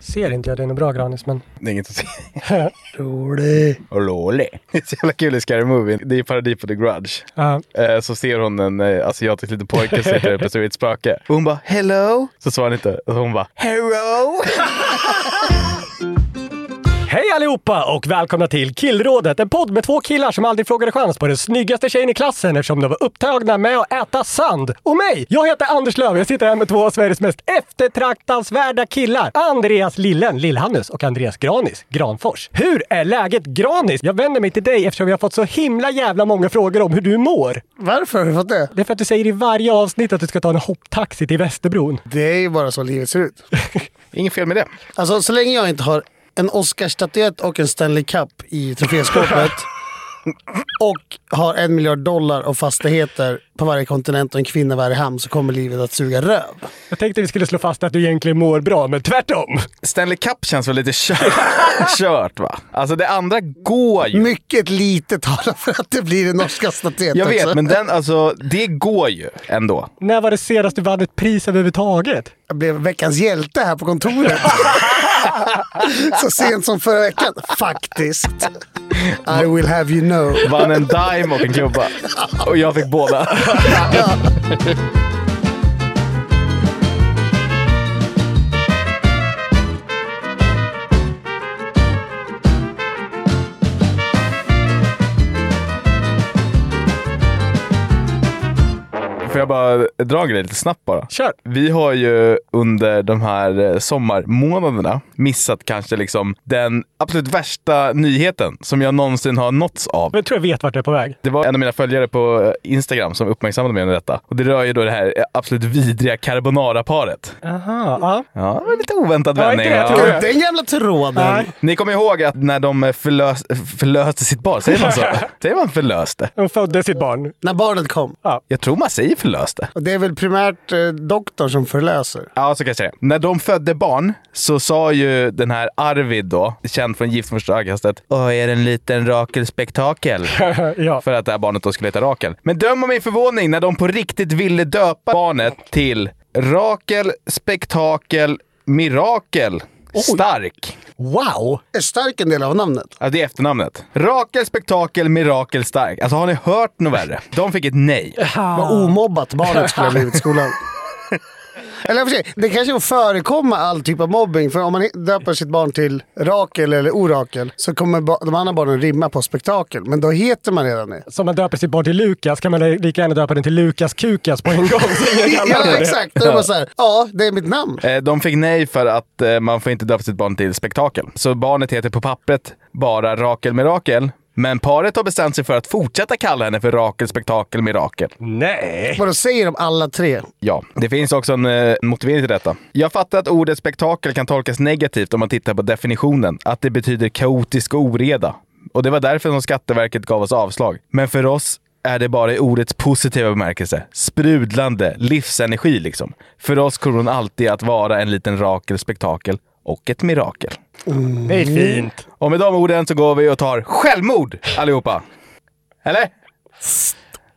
Ser inte jag den är bra Granis, men... Det är inget att se. Rolig. Och Loli. Det är så jävla kul i Scary Movie. Det är parodi på The Grudge. Ja. Eh, Så ser hon en eh, asiatisk liten pojke som sitter uppe så är ett spöke. Och hon bara hello. Så svarar han inte. Och hon bara hello. Hej allihopa och välkomna till Killrådet, en podd med två killar som aldrig frågade chans på den snyggaste tjejen i klassen eftersom de var upptagna med att äta sand. Och mig! Jag heter Anders Löf jag sitter här med två av Sveriges mest eftertraktansvärda killar. Andreas Lillen, Lillhannes och Andreas Granis, Granfors. Hur är läget Granis? Jag vänder mig till dig eftersom vi har fått så himla jävla många frågor om hur du mår. Varför har du fått det? Det är för att du säger i varje avsnitt att du ska ta en hopptaxi till Västerbron. Det är ju bara så livet ser ut. Inget fel med det. Alltså så länge jag inte har en Oscarsstatyett och en Stanley Cup i troféskåpet och har en miljard dollar och fastigheter på varje kontinent och en kvinna i varje hamn så kommer livet att suga röv. Jag tänkte vi skulle slå fast att du egentligen mår bra, men tvärtom. Stanley Cup känns väl lite kört, kört va? Alltså det andra går ju. Mycket lite talar för att det blir en norska statyett Jag vet, också. men den, alltså, det går ju ändå. När var det senast du vann ett pris överhuvudtaget? Jag blev veckans hjälte här på kontoret. så sent som förra veckan, faktiskt. I will have you know. Vann en dime och en klubba. Och jag fick båda. Får jag bara dra en grej lite snabbt bara? Kör! Vi har ju under de här eh, sommarmånaderna missat kanske liksom den absolut värsta nyheten som jag någonsin har nåtts av. Men jag tror jag vet vart du är på väg. Det var en av mina följare på eh, Instagram som uppmärksammade mig på detta. Och det rör ju då det här eh, absolut vidriga carbonara-paret. Aha, ja. Ja, det var lite oväntad Ja, vändning. jag. Den jävla tråden. Nej. Ni kommer ihåg att när de förlös, förlöste sitt barn, säger man så? säger man förlöste? Hon födde sitt barn. När barnet kom. Jag tror man säger förlöste. Och det är väl primärt eh, doktorn som förlöser. Ja, så kan jag säga. När de födde barn så sa ju den här Arvid då, känd från Gift första ögonkastet, Åh, är det en liten Rakel-spektakel? ja. För att det här barnet då skulle heta Rakel. Men döm om min förvåning när de på riktigt ville döpa barnet till Rakel, Spektakel, Mirakel. Stark. Wow! Är stark en del av namnet? Alltså det är efternamnet. Rakel, Spektakel, Mirakel, Stark. Alltså har ni hört något värre? De fick ett nej. Vad omobbat barnet skulle ha blivit i skolan. Eller för sig, det kanske får förekomma all typ av mobbing. För om man döper sitt barn till Rakel eller Orakel så kommer de andra barnen rimma på spektakel. Men då heter man redan det. Som man döper sitt barn till Lukas kan man lika gärna döpa den till Lukas Kukas på en gång. Så Ja exakt, då är det bara så här, ja det är mitt namn. Eh, De fick nej för att eh, man får inte döpa sitt barn till Spektakel. Så barnet heter på pappret bara Rakel Mirakel. Men paret har bestämt sig för att fortsätta kalla henne för Rakel, Spektakel, Mirakel. Nej! Vadå säger de alla tre? Ja, det finns också en eh, motivering till detta. Jag fattar att ordet spektakel kan tolkas negativt om man tittar på definitionen. Att det betyder kaotisk oreda. Och det var därför som Skatteverket gav oss avslag. Men för oss är det bara i ordets positiva bemärkelse. Sprudlande, livsenergi liksom. För oss kommer hon alltid att vara en liten Rakel spektakel och ett mirakel. Det är fint. Och med de orden så går vi och tar självmord allihopa. Eller?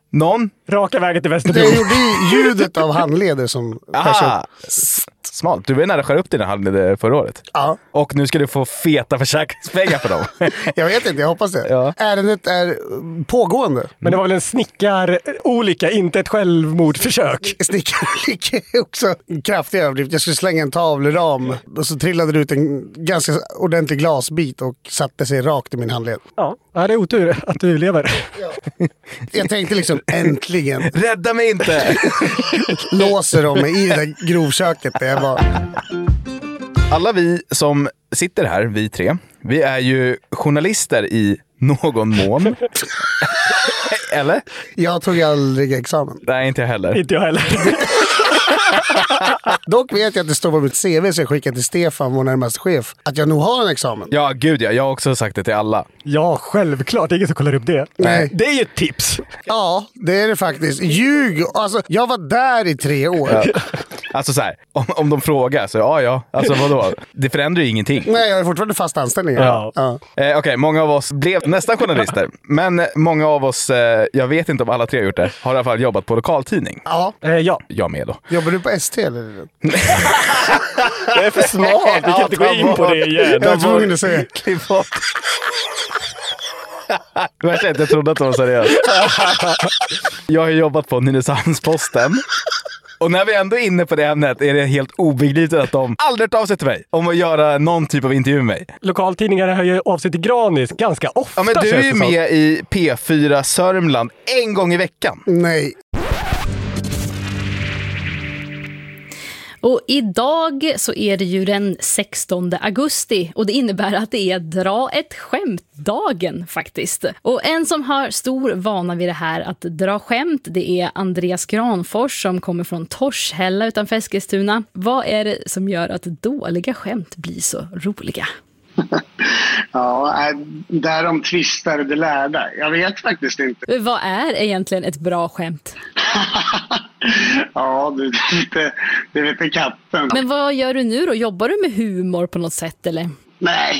Någon? Raka vägen till Det Västerbron. gjorde ju ljudet av handleder som kanske... Aha! S- Smart. Du var ju nära att skära upp dina handleder förra året. Ja, Och nu ska du få feta försäkringspengar för dem. jag vet inte, jag hoppas det. Ja. Ärendet är eh, pågående. Men det var väl en snickarolycka, inte ett självmordsförsök. Snickaren gick också en kraftig överdrift. Jag skulle slänga en tavleram och så trillade det ut en ganska ordentlig glasbit och satte sig rakt i min handled. Ja. Ja, det är otur att du lever. Jag tänkte liksom äntligen Rädda mig inte! låser de mig i det där grovköket där jag var. Alla vi som sitter här, vi tre, vi är ju journalister i någon mån. Eller? Jag tog aldrig examen. Nej, inte jag heller. Inte jag heller. Dock vet jag att det står på mitt CV som jag skickade till Stefan, vår närmaste chef, att jag nog har en examen. Ja, gud ja. Jag har också sagt det till alla. Ja, självklart. Det är ingen som kollar upp det. Nej. Det är ju ett tips. Ja, det är det faktiskt. Ljug! Alltså, jag var där i tre år. Alltså så här, om, om de frågar så ja, ja. Alltså vadå? Det förändrar ju ingenting. Nej, jag har fortfarande fast anställning. Ja. Ja. Eh, Okej, många av oss blev nästan journalister. Men många av oss, eh, jag vet inte om alla tre har gjort det, har i alla fall jobbat på lokaltidning. ja. Eh, ja, Jag med då. Jobbar du på ST eller? det är för smalt. Vi kan inte gå in på det igen. Jag var tvungen att säga. Klipp bort. Det värsta är att jag trodde att det var seriöst. Jag har jobbat på Nynäshamns-Posten. Och när vi ändå är inne på det ämnet är det helt obegripligt att de aldrig hört av sig till mig om att göra någon typ av intervju med mig. Lokaltidningarna hör ju av sig till Granis ganska ofta. Ja, men du är ju med i P4 Sörmland en gång i veckan. Nej. Och idag så är det ju den 16 augusti och det innebär att det är dra ett skämt-dagen faktiskt. Och en som har stor vana vid det här att dra skämt det är Andreas Granfors som kommer från Torshälla utanför Eskilstuna. Vad är det som gör att dåliga skämt blir så roliga? Ja, äh, därom tvistar de lärda. Jag vet faktiskt inte. Vad är egentligen ett bra skämt? Ja, det, det, inte katten. Men vad gör du nu då? Jobbar du med humor på något sätt eller? Nej,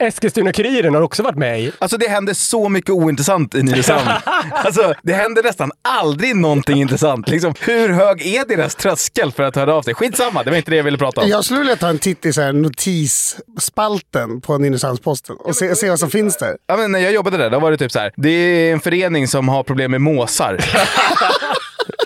Eskilstuna-Kuriren har också varit med i. Alltså det händer så mycket ointressant i Nynäshamn. Alltså det händer nästan aldrig någonting intressant. Liksom, hur hög är deras tröskel för att höra av sig? Skitsamma, det var inte det jag ville prata om. Jag skulle vilja ta en titt i så här notisspalten på Nynäshamns-Posten och se, se vad som finns där. Ja, men när jag jobbade där, då var det typ så här. Det är en förening som har problem med måsar.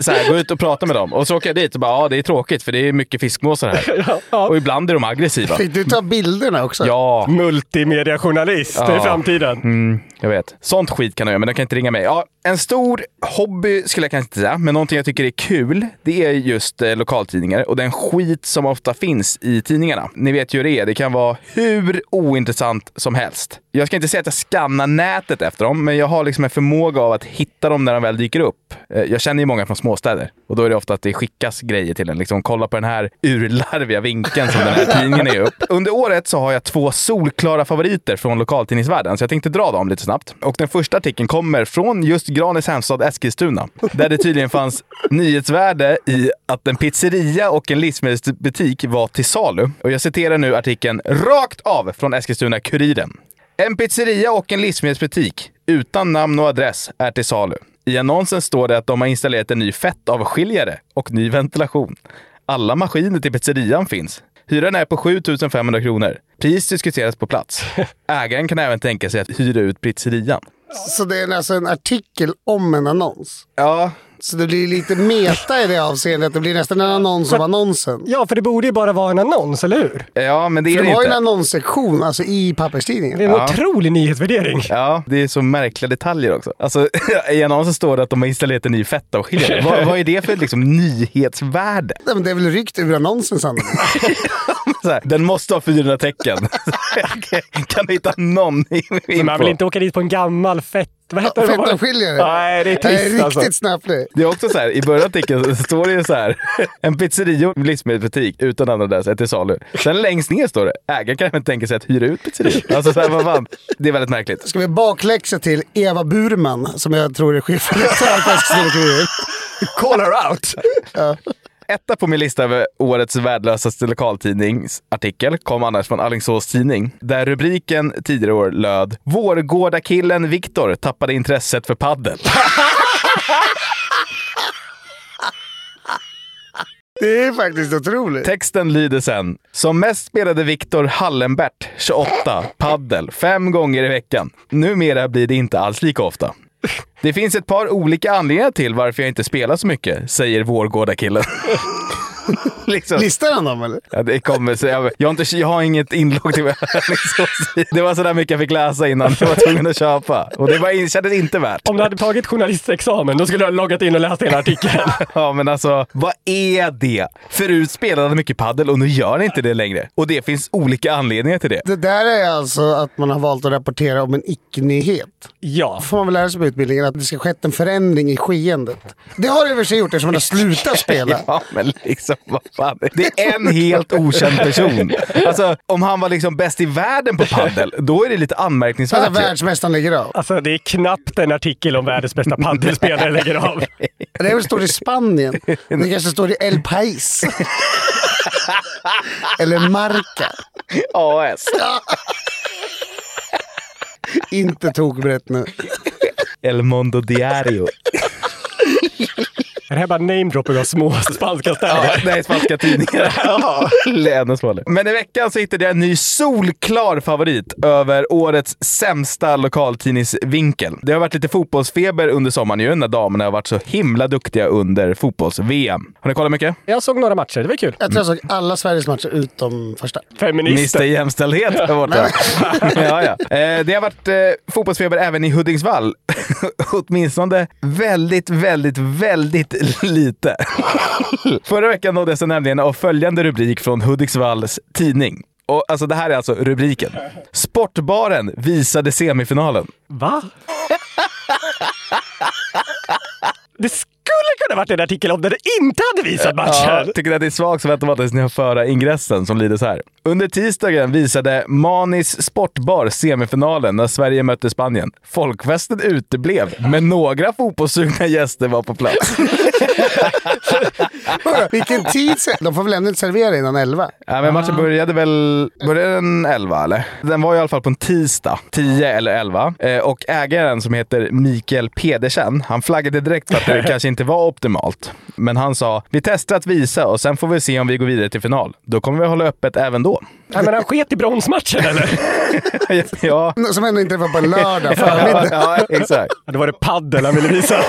Så här, gå ut och prata med dem. Och så åker jag dit och bara, ja det är tråkigt för det är mycket fiskmåsar här. Och ibland är de aggressiva. Fick du ta bilderna också? Ja, Multimediajournalist i Ja. framtiden. mm, jag vet. Sånt skit kan de göra, men de kan inte ringa mig. Ja, en stor hobby skulle jag kanske inte säga, men någonting jag tycker är kul, det är just eh, lokaltidningar och den skit som ofta finns i tidningarna. Ni vet ju hur det är, det kan vara hur ointressant som helst. Jag ska inte säga att jag skannar nätet efter dem, men jag har liksom en förmåga av att hitta dem när de väl dyker upp. Eh, Jag känner ju många från småstäder och då är det ofta att det skickas grejer till en. Liksom, kolla på den här urlarviga vinkeln som den här tidningen är upp. Under året så har jag två solklara favoriter från lokaltidningsvärlden, så jag tänkte dra dem lite snabbt. Och den första artikeln kommer från just Granis hemstad Eskilstuna, där det tydligen fanns nyhetsvärde i att en pizzeria och en livsmedelsbutik var till salu. Och jag citerar nu artikeln rakt av från Eskilstuna-Kuriren. En pizzeria och en livsmedelsbutik utan namn och adress är till salu. I annonsen står det att de har installerat en ny fettavskiljare och ny ventilation. Alla maskiner till pizzerian finns. Hyran är på 7 500 kronor. Pris diskuteras på plats. Ägaren kan även tänka sig att hyra ut pizzerian. Så det är alltså en artikel om en annons? Ja, Så det blir lite meta i det avseendet. Det blir nästan en annons om annonsen. Ja, för det borde ju bara vara en annons, eller hur? ja men det är För det de har ju en annonssektion alltså i Det papperstidningen. är en otrolig nyhetsvärdering. Ja, det är så märkliga detaljer också. Alltså, I annonsen står det att de har installerat en ny fettavskiljare. vad, vad är det för liksom, nyhetsvärde? Nej, men det är väl ryckt ur annonsen sannolikt. Så här, den måste ha 400 tecken. kan du hitta någon Men man vill info? inte åka dit på en gammal fett... Vad heter det? Fettavskiljare. Nej, det är Det är alltså. riktigt snäpplig. Det är också så här, i början av artikeln så står det ju så här, en pizzeria och livsmedelsbutik utan andra adress är till salu. Sen längst ner står det, ägaren kan även tänka sig att hyra ut pizzerian. Alltså så här, vad fan, det är väldigt märkligt. Ska vi bakläxa till Eva Burman som jag tror är chefredaktör på Eskilstuna-Kuriren. Call her out! Etta på min lista över årets värdelösaste lokaltidningsartikel kom annars från Alingsås Tidning, där rubriken tidigare år löd “Vårgårdakillen Viktor tappade intresset för paddel”. Det är faktiskt otroligt. Texten lyder sen. Som mest spelade Viktor Hallenbert, 28, paddel fem gånger i veckan. Numera blir det inte alls lika ofta. Det finns ett par olika anledningar till varför jag inte spelar så mycket, säger Vårgårda-killen. liksom. Listar han dem eller? Ja, det kommer, så jag, jag, har inte, jag har inget inlogg till liksom, Det var sådär mycket jag fick läsa innan jag var tvungen att köpa. Och det var, kändes inte värt. Om du hade tagit journalistexamen, då skulle du ha loggat in och läst hela artikeln. Ja, men alltså, vad är det? Förut spelade han mycket paddel och nu gör han inte det längre. Och det finns olika anledningar till det. Det där är alltså att man har valt att rapportera om en icke-nyhet. Ja. får man väl lära sig på utbildningen att det ska skett en förändring i skeendet. Det har det i och för sig gjort eftersom man har slutat spela. Ja, men liksom, vad fan. Det är en helt okänd person. Alltså, om han var liksom bäst i världen på paddel, då är det lite anmärkningsvärt. Alltså världsmästaren lägger av. Alltså det är knappt en artikel om världens bästa paddelspelare lägger av. Det är väl står i Spanien. Det kanske står i El País. Eller Marca. AS. Inte tokbrett nu. El Mondo Diario. Är det här bara namedropping av små spanska städer? Nej, spanska tidningar. Ännu smalare. Men i veckan så hittade jag en ny solklar favorit över årets sämsta lokaltidningsvinkel. Det har varit lite fotbollsfeber under sommaren ju, när damerna har varit så himla duktiga under fotbolls-VM. Har ni kollat mycket? Jag såg några matcher, det var kul. Jag tror jag såg alla Sveriges matcher utom första. Feminister. Mr Jämställdhet där borta. ja, ja. Eh, det har varit eh, fotbollsfeber även i Hudiksvall. Åtminstone väldigt, väldigt, väldigt lite. Förra veckan nåddes jag nämligen av följande rubrik från Hudiksvalls tidning. Och alltså det här är alltså rubriken. Sportbaren visade semifinalen. Va? Det skulle kunna varit en artikel om den inte hade visat Ja, matchen. tycker att det är svagt så väntar man tills ni har föra ingressen som lyder så här. Under tisdagen visade Manis Sportbar semifinalen när Sverige mötte Spanien. Folkfesten uteblev, men några fotbollssugna gäster var på plats. Vilken tid sen? De får väl ändå inte servera innan elva? Ja, men matchen började väl... Började den 11 eller? Den var i alla fall på en tisdag, 10 eller 11. Eh, och ägaren som heter Mikael Pedersen, han flaggade direkt för att det kanske inte var optimalt. Men han sa, vi testar att visa och sen får vi se om vi går vidare till final. Då kommer vi hålla öppet även då. Nej, men han sket i bronsmatchen eller? ja, Som ändå inte var på lördag förmiddag. ja, exakt. Ja, Det var det paddel han ville visa.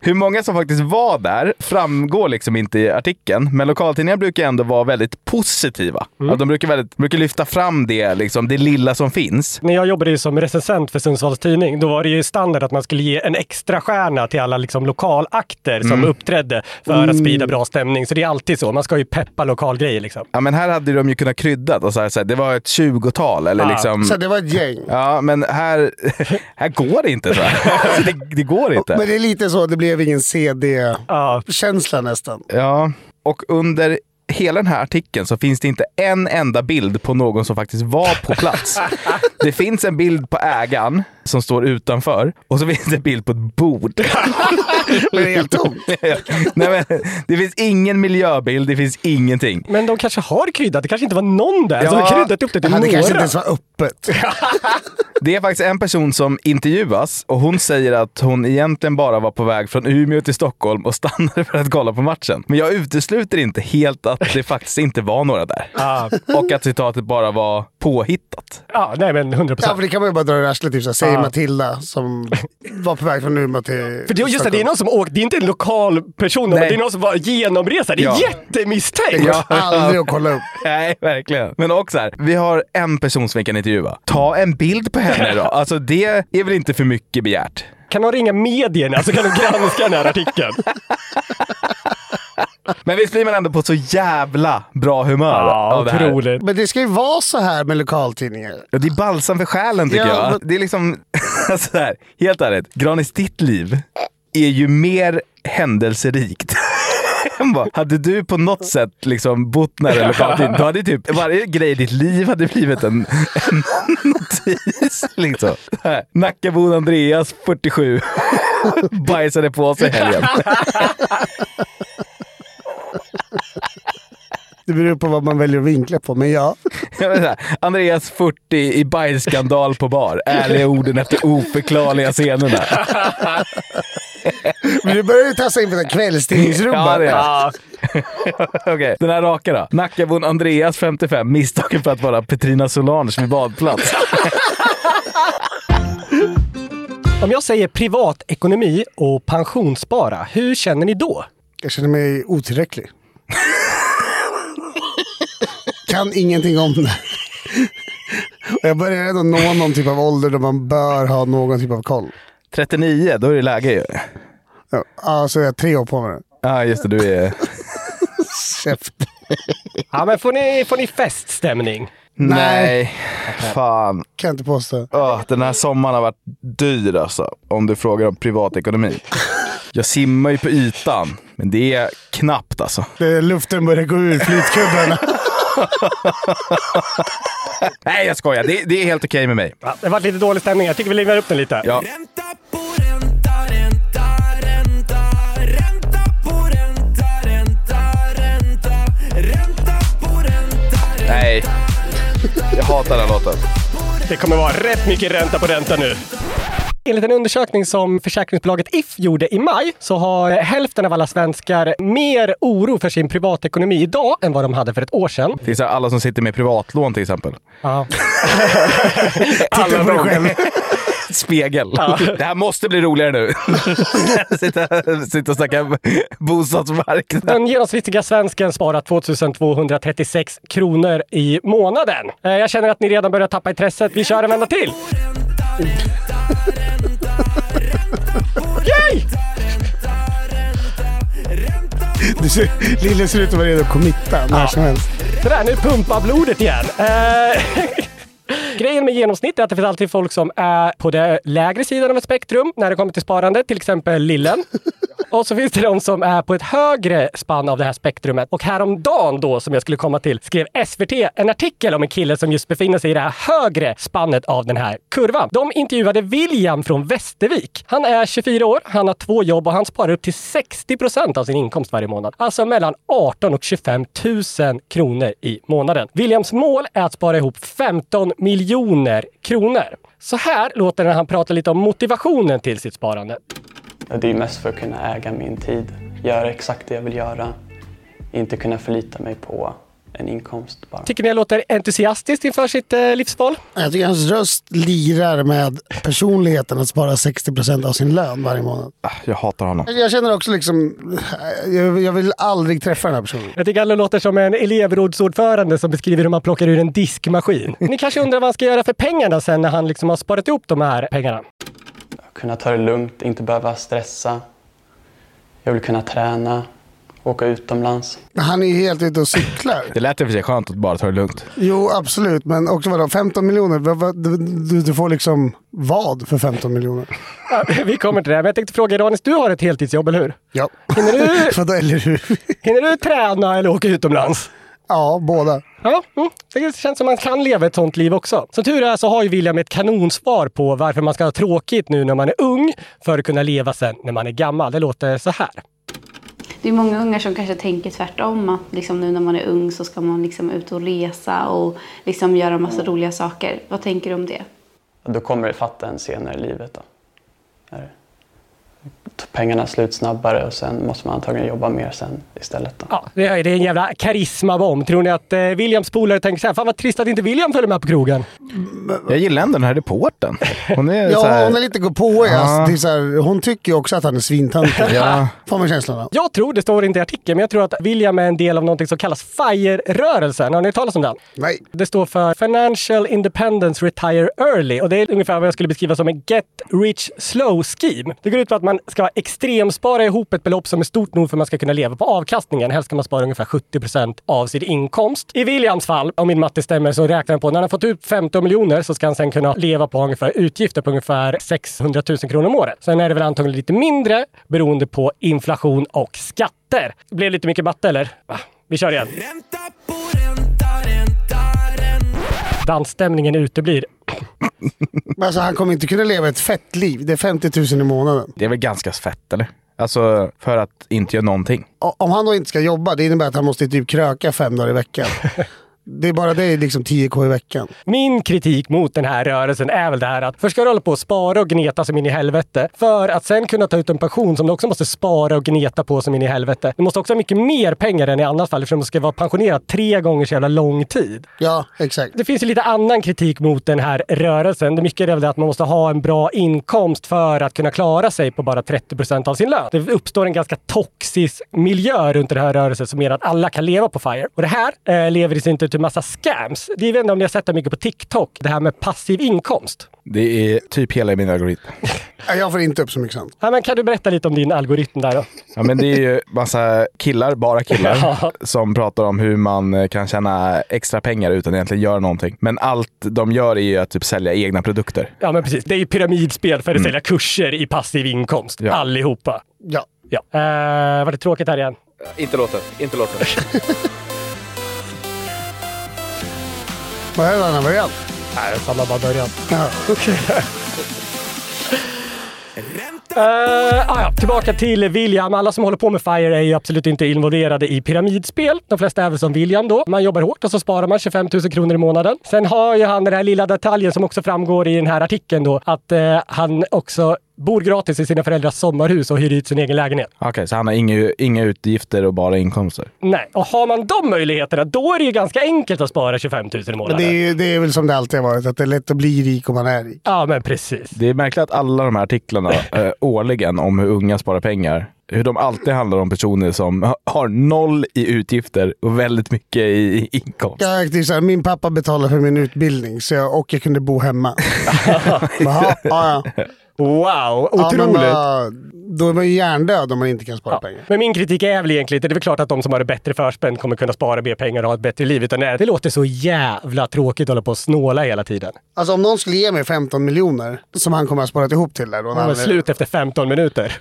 Hur många som faktiskt var där framgår liksom inte i artikeln, men lokaltidningar brukar ändå vara väldigt positiva. Att de brukar, väldigt, brukar lyfta fram det, liksom, det lilla som finns. När jag jobbade som recensent för Sundsvalls Tidning, då var det ju standard att man skulle ge en extra stjärna till alla liksom lokalakter som uppträdde för att sprida bra stämning. Så det är alltid så. Man ska ju peppa lokalgrejer liksom. Ja, men här hade de ju kunnat krydda och så här, så här, det var ett tjugotal eller Ja. liksom... Så det var ett gäng. Ja, men här, här går det inte. Så här. Alltså, det, det går inte. Men det är lite så, det blev ingen CD-känsla nästan. Ja, och under hela den här artikeln så finns det inte en enda bild på någon som faktiskt var på plats. Det finns en bild på ägaren som står utanför och så finns det en bild på ett bord. Men det är helt tomt. Nej, men, det finns ingen miljöbild, det finns ingenting. men de kanske har kryddat. Det kanske inte var någon där Ja. har kryddat upp det till Det kanske inte några. ens var öppet. Det är faktiskt en person som intervjuas och hon säger att hon egentligen bara var på väg från Umeå till Stockholm och stannade för att kolla på matchen. Men jag utesluter inte helt att det faktiskt inte var några där. Ja, Och att citatet bara var påhittat. ja, nej men 100 Ja, procent. för det kan man ju bara dra i arslet. Typ, så säger Ja. Matilda som var på väg från Umeå till För det, just det, det är någon som åkt, det är inte en lokal person, Nej. det är någon som var genomresa. Det är Ja. jättemisstänkt! Det går aldrig att kolla upp. Nej, verkligen. Men också här, vi har en person som vi kan intervjua. Ta en bild på henne då. Alltså det är väl inte för mycket begärt. Kan de ringa medierna så kan de granska den här artikeln? Men visst blir man ändå på så jävla bra humör Ja, av det här. otroligt. Men det ska ju vara så här med lokaltidningar. Ja, det är balsam för själen tycker Ja, jag. men- Det är liksom, så här, helt ärligt. Granis, ditt liv är ju mer händelserikt. Bara, hade du på något sätt liksom bott nära en lokaltidning, då hade typ varje grej i ditt liv hade blivit en, en notis. Liksom. Nackabon Andreas, 47, bajsade på sig i helgen. Det beror på vad man väljer att vinkla på, men ja. Andreas 40 i bajsskandal på bar. Ärliga orden efter oförklarliga scenerna. Men du börjar ju tassa in på den kvällstidningsrummet. Ja, Okej, den här raka då. Nackabon Andreas 55, misstagen för att vara Petrina Solange vid badplats. om jag säger privatekonomi och pensionsspara, hur känner ni då? Jag känner mig otillräcklig. kan ingenting om det. Och jag börjar ändå nå någon typ av ålder då man bör ha någon typ av koll. 39, då är det läge ju. Ja, alltså jag har tre år på mig. Ja, just det. Du är... Käft. Ja, men får ni, får ni feststämning? Nej. Fan. Kan jag inte påstå. Åh, den här sommaren har varit dyr alltså. Om du frågar om privatekonomi. Jag simmar ju på ytan, men det är knappt alltså. Det, luften börjar gå ur flytkuddarna. Nej, jag skojar. Det, det är helt okej med mig. Ja, det har varit lite dålig stämning. Jag tycker vi livar upp den lite. Ja. Nej. Jag hatar den låten. Det kommer vara rätt mycket ränta på ränta nu. Enligt en undersökning som försäkringsbolaget If gjorde i maj så har hälften av alla svenskar mer oro för sin privatekonomi idag än vad de hade för ett år sedan. Det är så här alla som sitter med privatlån till exempel. Ja. Titta på dig själv. Spegel. Det här måste bli roligare nu. sitta, sitta och snacka bostadsmarknad. Den genomsnittliga svensken sparar 2236 kronor i månaden. Eh, Jag känner att ni redan börjar tappa intresset. Vi kör en vända till! Du ser, Lille ser ut att vara redo att committa när som helst. Sådär, nu pumpar blodet igen. Eh, Grejen med genomsnitt är att det finns alltid folk som är på den lägre sidan av ett spektrum när det kommer till sparande, till exempel Lillen. Och så finns det de som är på ett högre spann av det här spektrumet. Och häromdagen då, som jag skulle komma till, skrev SVT en artikel om en kille som just befinner sig i det här högre spannet av den här kurvan. De intervjuade William från Västervik. Han är 24 år, han har två jobb och han sparar upp till 60 procent av sin inkomst varje månad. Alltså mellan 18 och 25 000 kronor i månaden. Williams mål är att spara ihop 15 miljoner kronor. Så här låter det när han pratar lite om motivationen till sitt sparande. Det är mest för att kunna äga min tid, göra exakt det jag vill göra. Inte kunna förlita mig på en inkomst bara. Tycker ni jag låter entusiastiskt inför sitt eh, livsval? Jag tycker hans röst lirar med personligheten att spara 60% av sin lön varje månad. Ah, Jag hatar honom. Jag känner också liksom, jag, jag vill aldrig träffa den här personen. Jag tycker han låter som en elevrådsordförande som beskriver hur man plockar ur en diskmaskin. Ni kanske undrar vad han ska göra för pengarna sen när han liksom har sparat ihop de här pengarna? Kunna ta det lugnt, inte behöva stressa. Jag vill kunna träna, åka utomlands. Han är helt ute och cyklar. Det lät i och för sig skönt att bara ta det lugnt. Jo, absolut. Men också vadå, 15 miljoner? Du, du, du får liksom vad för 15 miljoner? Ja, vi kommer till det. Men jag tänkte fråga Ranis, du har ett heltidsjobb, eller hur? Ja. Hinner du, Vadå, eller hur? hinner du träna eller åka utomlands? Ja, båda. Ja, mm. det känns som man kan leva ett sånt liv också. Som tur är så har ju William ett kanonsvar på varför man ska ha tråkigt nu när man är ung för att kunna leva sen när man är gammal. Det låter så här. Det är många ungar som kanske tänker tvärtom. Att liksom nu när man är ung så ska man liksom ut och resa och liksom göra massa roliga saker. Vad tänker du om det? Då kommer det fatta en senare i livet. Då. När pengarna slut snabbare och sen måste man antagligen jobba mer sen istället. Då. Ja, det är en jävla karisma-bomb. Tror ni att eh, Williams polare tänker så här, fan vad trist att inte William följer med på krogen? Jag gillar ändå den här reporten. Hon är så Ja, här... hon är lite på Ja. alltså, det är så här, Hon tycker ju också att han är svintöntig. Ja. Får man känslan av. Jag tror, det står inte i artikeln, men jag tror att William är en del av något som kallas FIRE-rörelsen. Har ni hört talas om den? Nej. Det står för Financial Independence Retire Early och det är ungefär vad jag skulle beskriva som en Get Rich Slow Scheme. Det går ut på att man ska extremspara ihop ett belopp som är stort nog för att man ska kunna leva på avkastningen. Helst ska man spara ungefär 70 procent av sin inkomst. I Williams fall, om min matte stämmer, så räknar han på när han har fått ut 15 miljoner så ska han sen kunna leva på ungefär utgifter på ungefär 600 000 kronor om året. Sen är det väl antagligen lite mindre beroende på inflation och skatter. Det blev lite mycket matte eller? Va? Vi kör igen. Ränta på ränta, ränta, ränta. Dansstämningen uteblir. Alltså, han kommer inte kunna leva ett fett liv. Det är 50 000 i månaden. Det är väl ganska fett eller? Alltså för att inte göra någonting. Om han då inte ska jobba, det innebär att han måste typ kröka fem dagar i veckan. Det är bara det är liksom 10k i veckan. Min kritik mot den här rörelsen är väl det här att först ska du hålla på och spara och gneta som in i helvete för att sen kunna ta ut en pension som du också måste spara och gneta på som in i helvete. Du måste också ha mycket mer pengar än i annat fall eftersom du ska vara pensionerad tre gånger så jävla lång tid. Ja, exakt. Det finns ju lite annan kritik mot den här rörelsen. Det mycket är väl det att man måste ha en bra inkomst för att kunna klara sig på bara 30 procent av sin lön. Det uppstår en ganska toxisk miljö runt den här rörelsen som gör att alla kan leva på FIRE. Och det här eh, lever i sin tur till massa scams. Det är vet inte om ni har sett det mycket på TikTok, det här med passiv inkomst. Det är typ hela min algoritm. Jag får inte upp så mycket sånt. Ja, men kan du berätta lite om din algoritm där då? Ja, men det är ju massa killar, bara killar, Ja. som pratar om hur man eh, kan tjäna extra pengar utan egentligen göra någonting. Men allt de gör är ju att typ sälja egna produkter. Ja, men precis. Det är ju pyramidspel för att sälja kurser i passiv inkomst. Ja. Allihopa. Ja. Ja. Eh, var det tråkigt här igen? Inte låten, inte låten. Vad är det annan variant? Nej, det är samma bara början. Ja. Uh, ah, ja, tillbaka till William. Alla som håller på med FIRE är ju absolut inte involverade i pyramidspel. De flesta är väl som William då. Man jobbar hårt och så sparar man 25 000 kronor i månaden. Sen har ju han den här lilla detaljen som också framgår i den här artikeln då, att eh, han också bor gratis i sina föräldrars sommarhus och hyr ut sin egen lägenhet. Okej, så han har inga, inga utgifter och bara inkomster. Nej, och har man de möjligheterna, då är det ju ganska enkelt att spara 25 000 i Men månaden. det är, det är väl som det alltid har varit, att det är lätt att bli rik om man är rik. Ja, men precis. Det är märkligt att alla de här artiklarna eh, årligen om hur unga sparar pengar, hur de alltid handlar om personer som ha- har noll i utgifter och väldigt mycket i i inkomst. Ja, det är så här, min pappa betalade för min utbildning så jag, och jag kunde bo hemma. Jaha, ja, ja. Wow, Ja, otroligt. men, vad- då är man ju hjärndöd om man inte kan spara Ja. pengar. Men min kritik är väl egentligen inte, det är väl klart att de som har det bättre förspänt kommer kunna spara mer pengar och ha ett bättre liv. Utan det, det låter så jävla tråkigt att hålla på och snåla hela tiden. Alltså om någon skulle ge mig 15 miljoner som han kommer att ha sparat ihop till där då. är är- slut efter 15 minuter.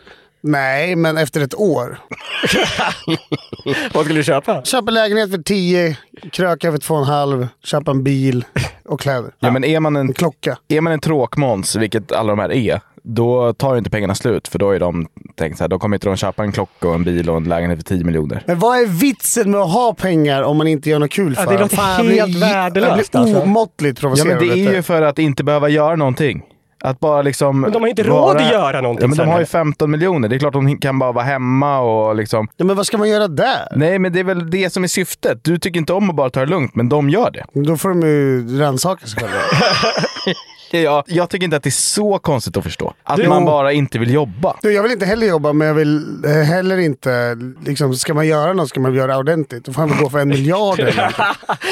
Nej, men efter ett år. Vad skulle du köpa? Köpa lägenhet för 10, kröka för 2,5, köpa en bil och kläder. Ja, men är man en, En klocka. är man en tråkmåns, vilket alla de här är, då tar ju inte pengarna slut. För då är de tänkt så här, då kommer inte de köpa en klocka och en bil och en lägenhet för 10 miljoner. Men vad är vitsen med att ha pengar om man inte gör något kul Ja, för det dem? låter Fan, helt värdelöst, Jag blir alltså. omåttligt Ja, provocerad men det är ju för att inte behöva göra någonting. Att bara liksom... Men de har inte råd att göra någonting Ja, men de har ju heller. 15 miljoner. Det är klart de kan bara vara hemma och liksom... Ja, men vad ska man göra där? Nej, men det är väl det som är syftet. Du tycker inte om att bara ta det lugnt, men de gör det. Då får de ju rannsaka sig själva. Ja, jag tycker inte att det är så konstigt att förstå. Att Jo. man bara inte vill jobba. Du, jag vill inte heller jobba, men jag vill eh, heller inte... Liksom, ska man göra något ska man göra det ordentligt. Då får han väl gå för en miljard eller någonting.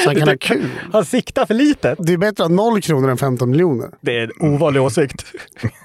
Så han kan ha kul. Han siktar för litet. Det är bättre att ha noll kronor än 15 miljoner. Det är en ovanlig åsikt.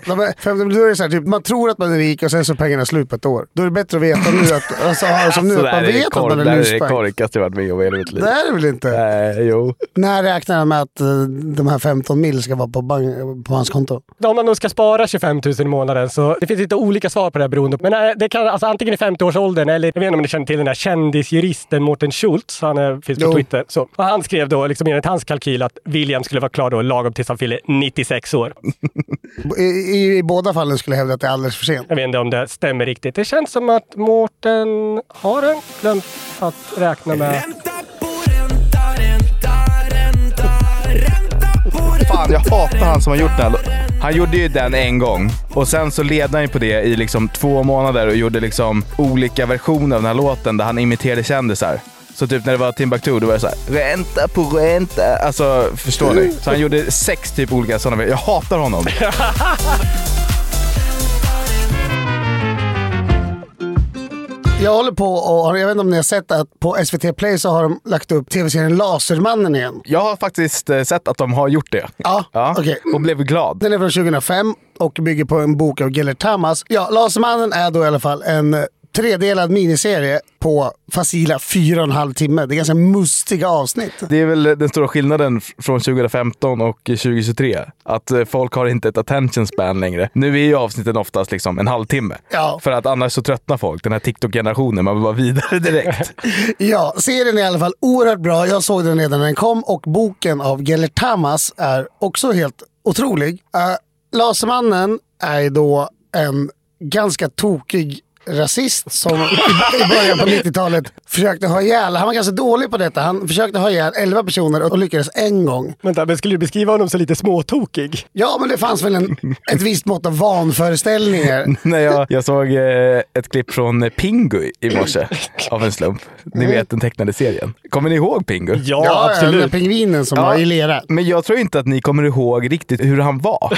Ja, men 15 miljoner är så här, typ, man tror att man är rik och sen så är pengarna slut på ett år. Då är det bättre att veta nu att, alltså, det som nu, att där man det vet att kork- man är där är det luspank. korkaste jag varit med om i hela mitt liv. Det är det väl inte? Nej, jo. När räknar han med att eh, de här 15 mil ska vara på, bank, på hans konto? Om man då ska spara 25 000 i månaden så det finns lite olika svar på det här beroende på. Men eh, det kan alltså antingen i 50-årsåldern eller jag vet inte om ni känner till den där kändisjuristen Mårten Schultz. Han eh, finns på Jo. Twitter. Så. Och han skrev då liksom enligt hans kalkyl att William skulle vara klar då lagom tills han fyller 96 år. I, i, I båda fallen skulle jag hävda att det är alldeles för sent. Jag vet inte om det stämmer riktigt. Det känns som att Mårten har en glömt att räkna med. Ränta på ränta, ränta, ränta, ränta på ränta. Fan, jag hatar han som har gjort den. Han gjorde ju den en gång och sen så ledde han ju på det i liksom två månader och gjorde liksom olika versioner av den här låten där han imiterade kändisar. Så typ när det var Timbuktu, då var det såhär ränta på ränta. Alltså, förstår ni? Så han gjorde sex typ olika sådana. Jag hatar honom. Jag håller på och, jag vet inte om ni har sett att på SVT Play så har de lagt upp tv-serien Lasermannen igen. Jag har faktiskt eh, sett att de har gjort det. Ja, okej. Och blev glad. Den är från 2005 och bygger på en bok av Gellert Tamas. Ja, Lasermannen är då i alla fall en tredelad miniserie på facila fyra och en halv timme. Det är ganska mustiga avsnitt. Det är väl den stora skillnaden från 2015 och 2023. Att eh, folk har inte ett attention span längre. Nu är ju avsnitten oftast liksom en halvtimme. Ja. För att annars så tröttnar folk. Den här TikTok-generationen, man vill vara vidare direkt. Ja, serien är i alla fall oerhört bra. Jag såg den redan när den kom och boken av Gellert Tamas är också helt otrolig. Uh, Lasermannen är då en ganska tokig rasist som i, början på 90-talet försökte ha ihjäl, han var ganska dålig på detta, han försökte ha ihjäl 11 personer och lyckades en gång. Vänta, men skulle du beskriva honom som lite småtokig? Ja, men det fanns väl en, ett visst mått av vanföreställningar. När jag, jag såg eh, ett klipp från Pingu i morse av en slump. Ni vet den tecknade serien. Kommer ni ihåg Pingu? Ja, Ja, den absolut. där pingvinen som Ja. var i lera. Men jag tror inte att ni kommer ihåg riktigt hur han var.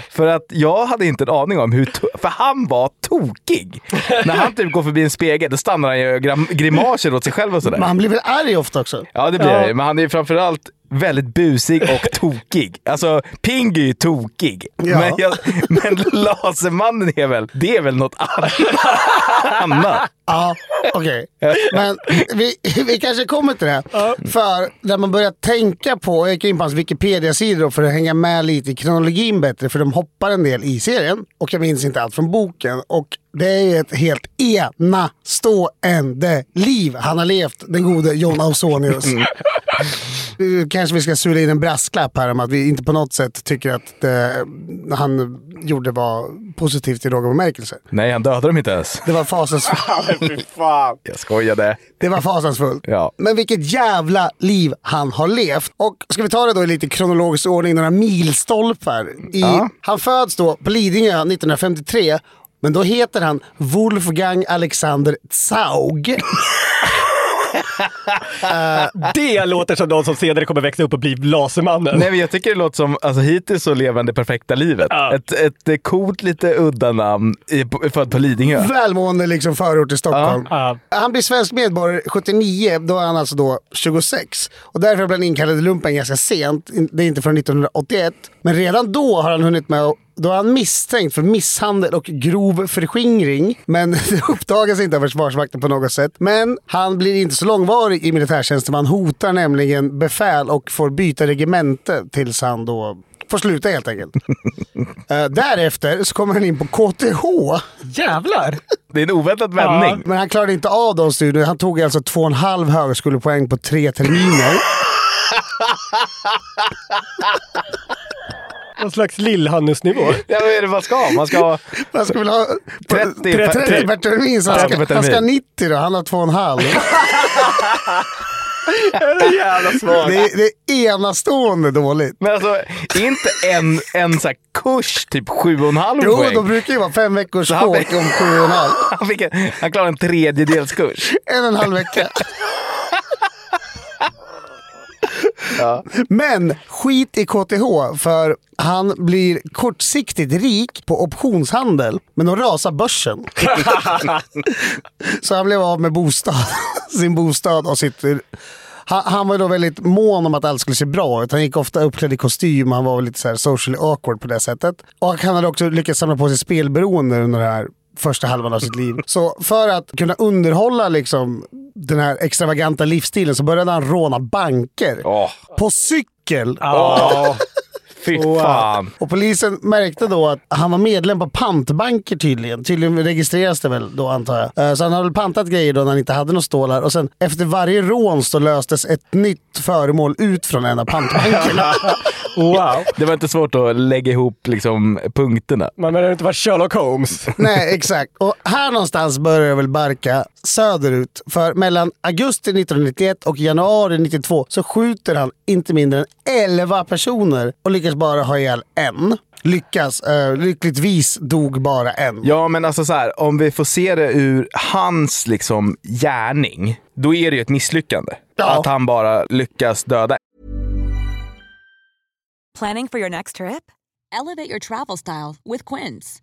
för att jag hade inte en aning om hur... För han var tokig. När han typ går förbi en spegel, då stannar han ju och gram- grimaser åt sig själv och sådär. Men han blir väl arg ofta också? Ja, det blir Ja. jag ju. Men han är ju framförallt väldigt busig och tokig. Alltså, Pingu är ju tokig. Ja. Men, jag, men Lasermannen är väl, det är väl något annat. Ja, okej. Men vi, vi kanske kommer till det. För när man börjar tänka på, jag gick in på hans Wikipedia-sidor för att hänga med lite i kronologin bättre, för de hoppar en del i serien. Och jag minns inte allt från boken. Och det är ju ett helt enastående liv han har levt, den gode John Ausonius. Nu kanske vi ska sula in en brasklapp här om att vi inte på något sätt tycker att det han gjorde var positivt i någon bemärkelse. Nej, han dödade dem inte ens. Det var fasansfullt. Jag skojade. Det var fasansfullt. Ja. Men vilket jävla liv han har levt. Och ska vi ta det då i lite kronologisk ordning, några milstolpar. I, Ja. Han föds då på Lidingö 1953. Men då heter han Wolfgang Alexander Zaug. Det låter som någon som senare kommer växa upp och bli Lasermannen. Nej, men jag tycker det låter som, alltså hittills så det perfekta livet. Ja. Ett, ett eh, coolt, lite udda namn, född på Lidingö. Välmående liksom förort i Stockholm. Ja. Han blir svensk medborgare 79, då är han alltså då 26. Och därför blev han inkallad i lumpen ganska sent. Det är inte från 1981. Men redan då har han hunnit med att då är han misstänkt för misshandel och grov förskingring. Men det uppdagas inte av Försvarsmakten på något sätt. Men han blir inte så långvarig i militärtjänsten. Man hotar nämligen befäl och får byta regemente tills han då får sluta helt enkelt. Eh, därefter så kommer han in på KTH. Jävlar! Det är en oväntad vändning. Men han klarade inte av de studierna. Han tog alltså två och en halv högskolepoäng på tre terminer. Någon slags Lill-Hannes-nivå. Ja, vad är det man ska ha? Man ska ha Man ska väl ha 30 30, 30 per termin, så han 30 ska, han ska ha termin. 90 då. Han har två och en halv. Jävla svagt. Det är, det är enastående dåligt. Men alltså, inte en, en så här kurs, typ sju och en halv Jo, poäng. de brukar ju vara fem veckors Så han fick- om sju och en halv. Han, fick en, han klarade en tredjedelskurs. En och en halv vecka. Men skit i KTH för han blir kortsiktigt rik på optionshandel. Men då rasar börsen. Så han blev av med bostad, sin bostad och sitt... Han, han var då väldigt mån om att allt skulle se bra ut. Han gick ofta uppklädd i kostym han var lite så här socially awkward på det sättet. Och han hade också lyckats samla på sig spelberoende under det här första halvan av sitt liv. Så för att kunna underhålla liksom den här extravaganta livsstilen så började han råna banker. Åh, På cykel! Ja. Fy fan. Och polisen märkte då att han var medlem på pantbanker tydligen. Tydligen registreras det väl då antar jag. Eh, Så han hade väl pantat grejer då när han inte hade några stålar. Och sen efter varje rån så löstes ett nytt föremål ut från en av pantbankerna. Wow. Det var inte svårt att lägga ihop liksom, punkterna. Man behöver inte vara Sherlock Holmes. Nej, exakt. Och här någonstans börjar det väl barka söderut. För mellan augusti 1991 och januari 1992 så skjuter han inte mindre än 11 personer och lyckas bara ha ihjäl en. Lyckas. Uh, lyckligtvis dog bara en. Ja, men alltså så här, om vi får se det ur hans liksom gärning, då är det ju ett misslyckande. Ja. Att han bara lyckas döda Planning for your next trip? Elevate your travel style with Quince.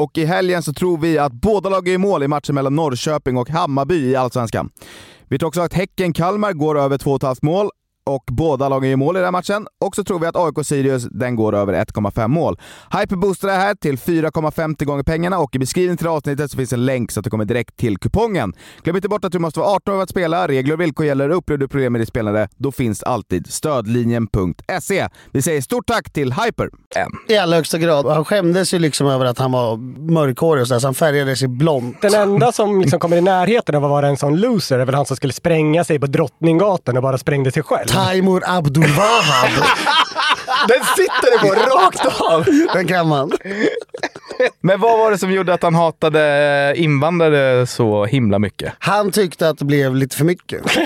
och i helgen så tror vi att båda lag gör mål i matchen mellan Norrköping och Hammarby i Allsvenskan. Vi tror också att Häcken-Kalmar går över 2,5 mål och båda lagen gör mål i den här matchen. Och så tror vi att AIK-Sirius den går över 1,5 mål. Hyper boostar det här till 4,50 gånger pengarna och i beskrivningen till avsnittet så finns en länk så att det kommer direkt till kupongen. Glöm inte bort att du måste vara 18 år för att spela. Regler och villkor gäller. Upplever du problem med ditt spelande, då finns alltid stödlinjen.se. Vi säger stort tack till Hyper. I allra högsta grad. Han skämdes ju liksom över att han var mörkhårig och sådär, så han färgade sig blont. Den enda som liksom kommer i närheten av att vara en sån loser är väl han som skulle spränga sig på Drottninggatan och bara sprängde sig själv. Taimur Abdulwahab. Den sitter det på rakt av! Den kan man. Men vad var det som gjorde att han hatade invandrare så himla mycket? Han tyckte att det blev lite för mycket.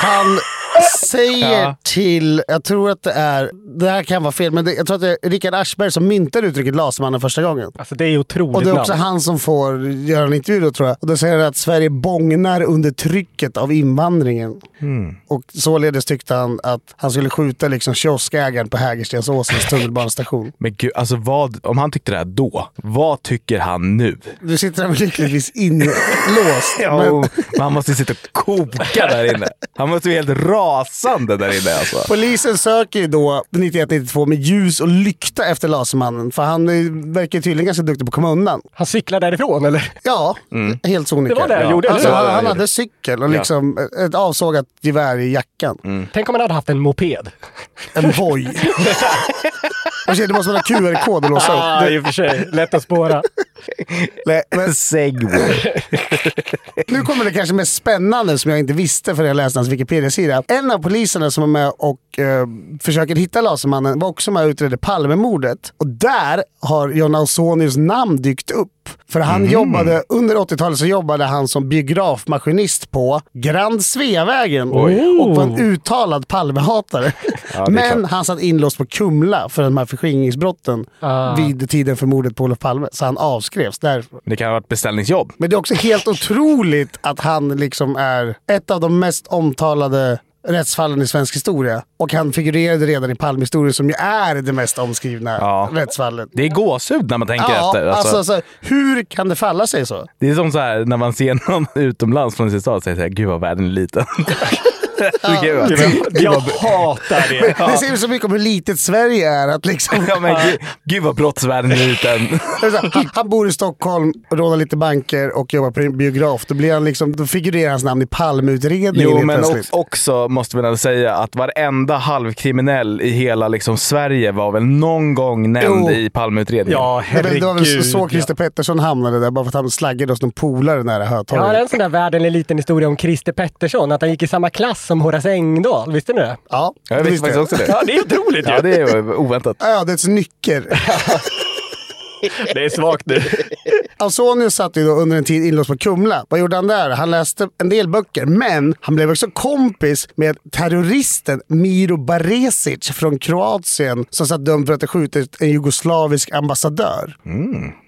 Han säger Ja. till, jag tror att det är, det här kan vara fel, men det, jag tror att det är Rickard Aschberg som myntade uttrycket Lasermannen första gången. Alltså det är otroligt Och det är också namn. han som får göra en intervju då tror jag. Och då säger han att Sverige bångnar under trycket av invandringen. Och således tyckte han att han skulle skjuta liksom kioskägaren på Hägerstensåsens tunnelbanestation. Men gud, alltså vad, om han tyckte det här då, vad tycker han nu? Du sitter där lyckligtvis inlåst. Ja, men men han måste sitta och koka där inne. Han måste bli helt rasande där inne alltså. polisen söker ju då 91-92 med ljus och lykta efter Lasermannen. För han verkar tydligen ganska duktig på att komma undan. Han cyklar därifrån eller? Ja, helt sonika. Det var det han ja. gjorde, Alltså, han, han hade cykel och liksom ett avsågat gevär i jackan. Tänk om han hade haft en moped. En Voi. Det måste vara QR-kod att låsa Ah, upp. i och för sig. Lätt att spåra. Men Segway. nu kommer det kanske mest spännande som jag inte visste för jag läste hans Wikipedia-sida. En av poliserna som var med och eh, försöker hitta Lasermannen var också med och utredde Palmemordet. Och där har John Ausonius namn dykt upp. För han jobbade, under 80-talet så jobbade han som biografmaskinist på Grand Sveavägen och var en uttalad Palmehatare. Men han satt inlåst på Kumla för de här förskingringsbrotten vid tiden för mordet på Olof Palme. Så han avskrevs därför. Det kan ha varit beställningsjobb. Men det är också helt otroligt att han liksom är ett av de mest omtalade rättsfallen i svensk historia. Och han figurerade redan i Palmehistorien som ju är det mest omskrivna Ja. rättsfallet. Det är gåshud när man tänker Ja, efter. alltså, alltså, hur kan det falla sig så? Det är som så här när man ser någon utomlands från sin stad och säger så här, gud vad världen är liten. Gud, vad- Jag hatar det. Det säger så mycket om hur litet Sverige är. Att liksom, Ja, men gud, gud vad brottsvärlden är liten. han, han bor i Stockholm, rånar lite banker och jobbar på en biograf. Då, blir han liksom, då figurerar hans namn i Palmeutredningen Jo, helt men plötsligt. också, också måste vi väl säga att varenda halvkriminell i hela liksom, Sverige var väl någon gång nämnd Jo. i Palmeutredningen. Ja, Det var väl- det var väl så- herregud. så Christer Pettersson hamnade där, bara för att han slaggade hos någon polare nära Jag har Hötorget. en sån där världen en liten historia om Christer Pettersson, att han gick i samma klass som Horace Engdahl. Visste ni det? Ja, Jag det visste faktiskt också det. Ja, det är otroligt Ja, ju. det är oväntat. Ödets nycker. Det är svagt nu. Ausonius satt ju då under en tid inlåst på Kumla. Vad gjorde han där? Han läste en del böcker, men han blev också kompis med terroristen Miro Baresic från Kroatien som satt dömd för att ha skjutit en jugoslavisk ambassadör.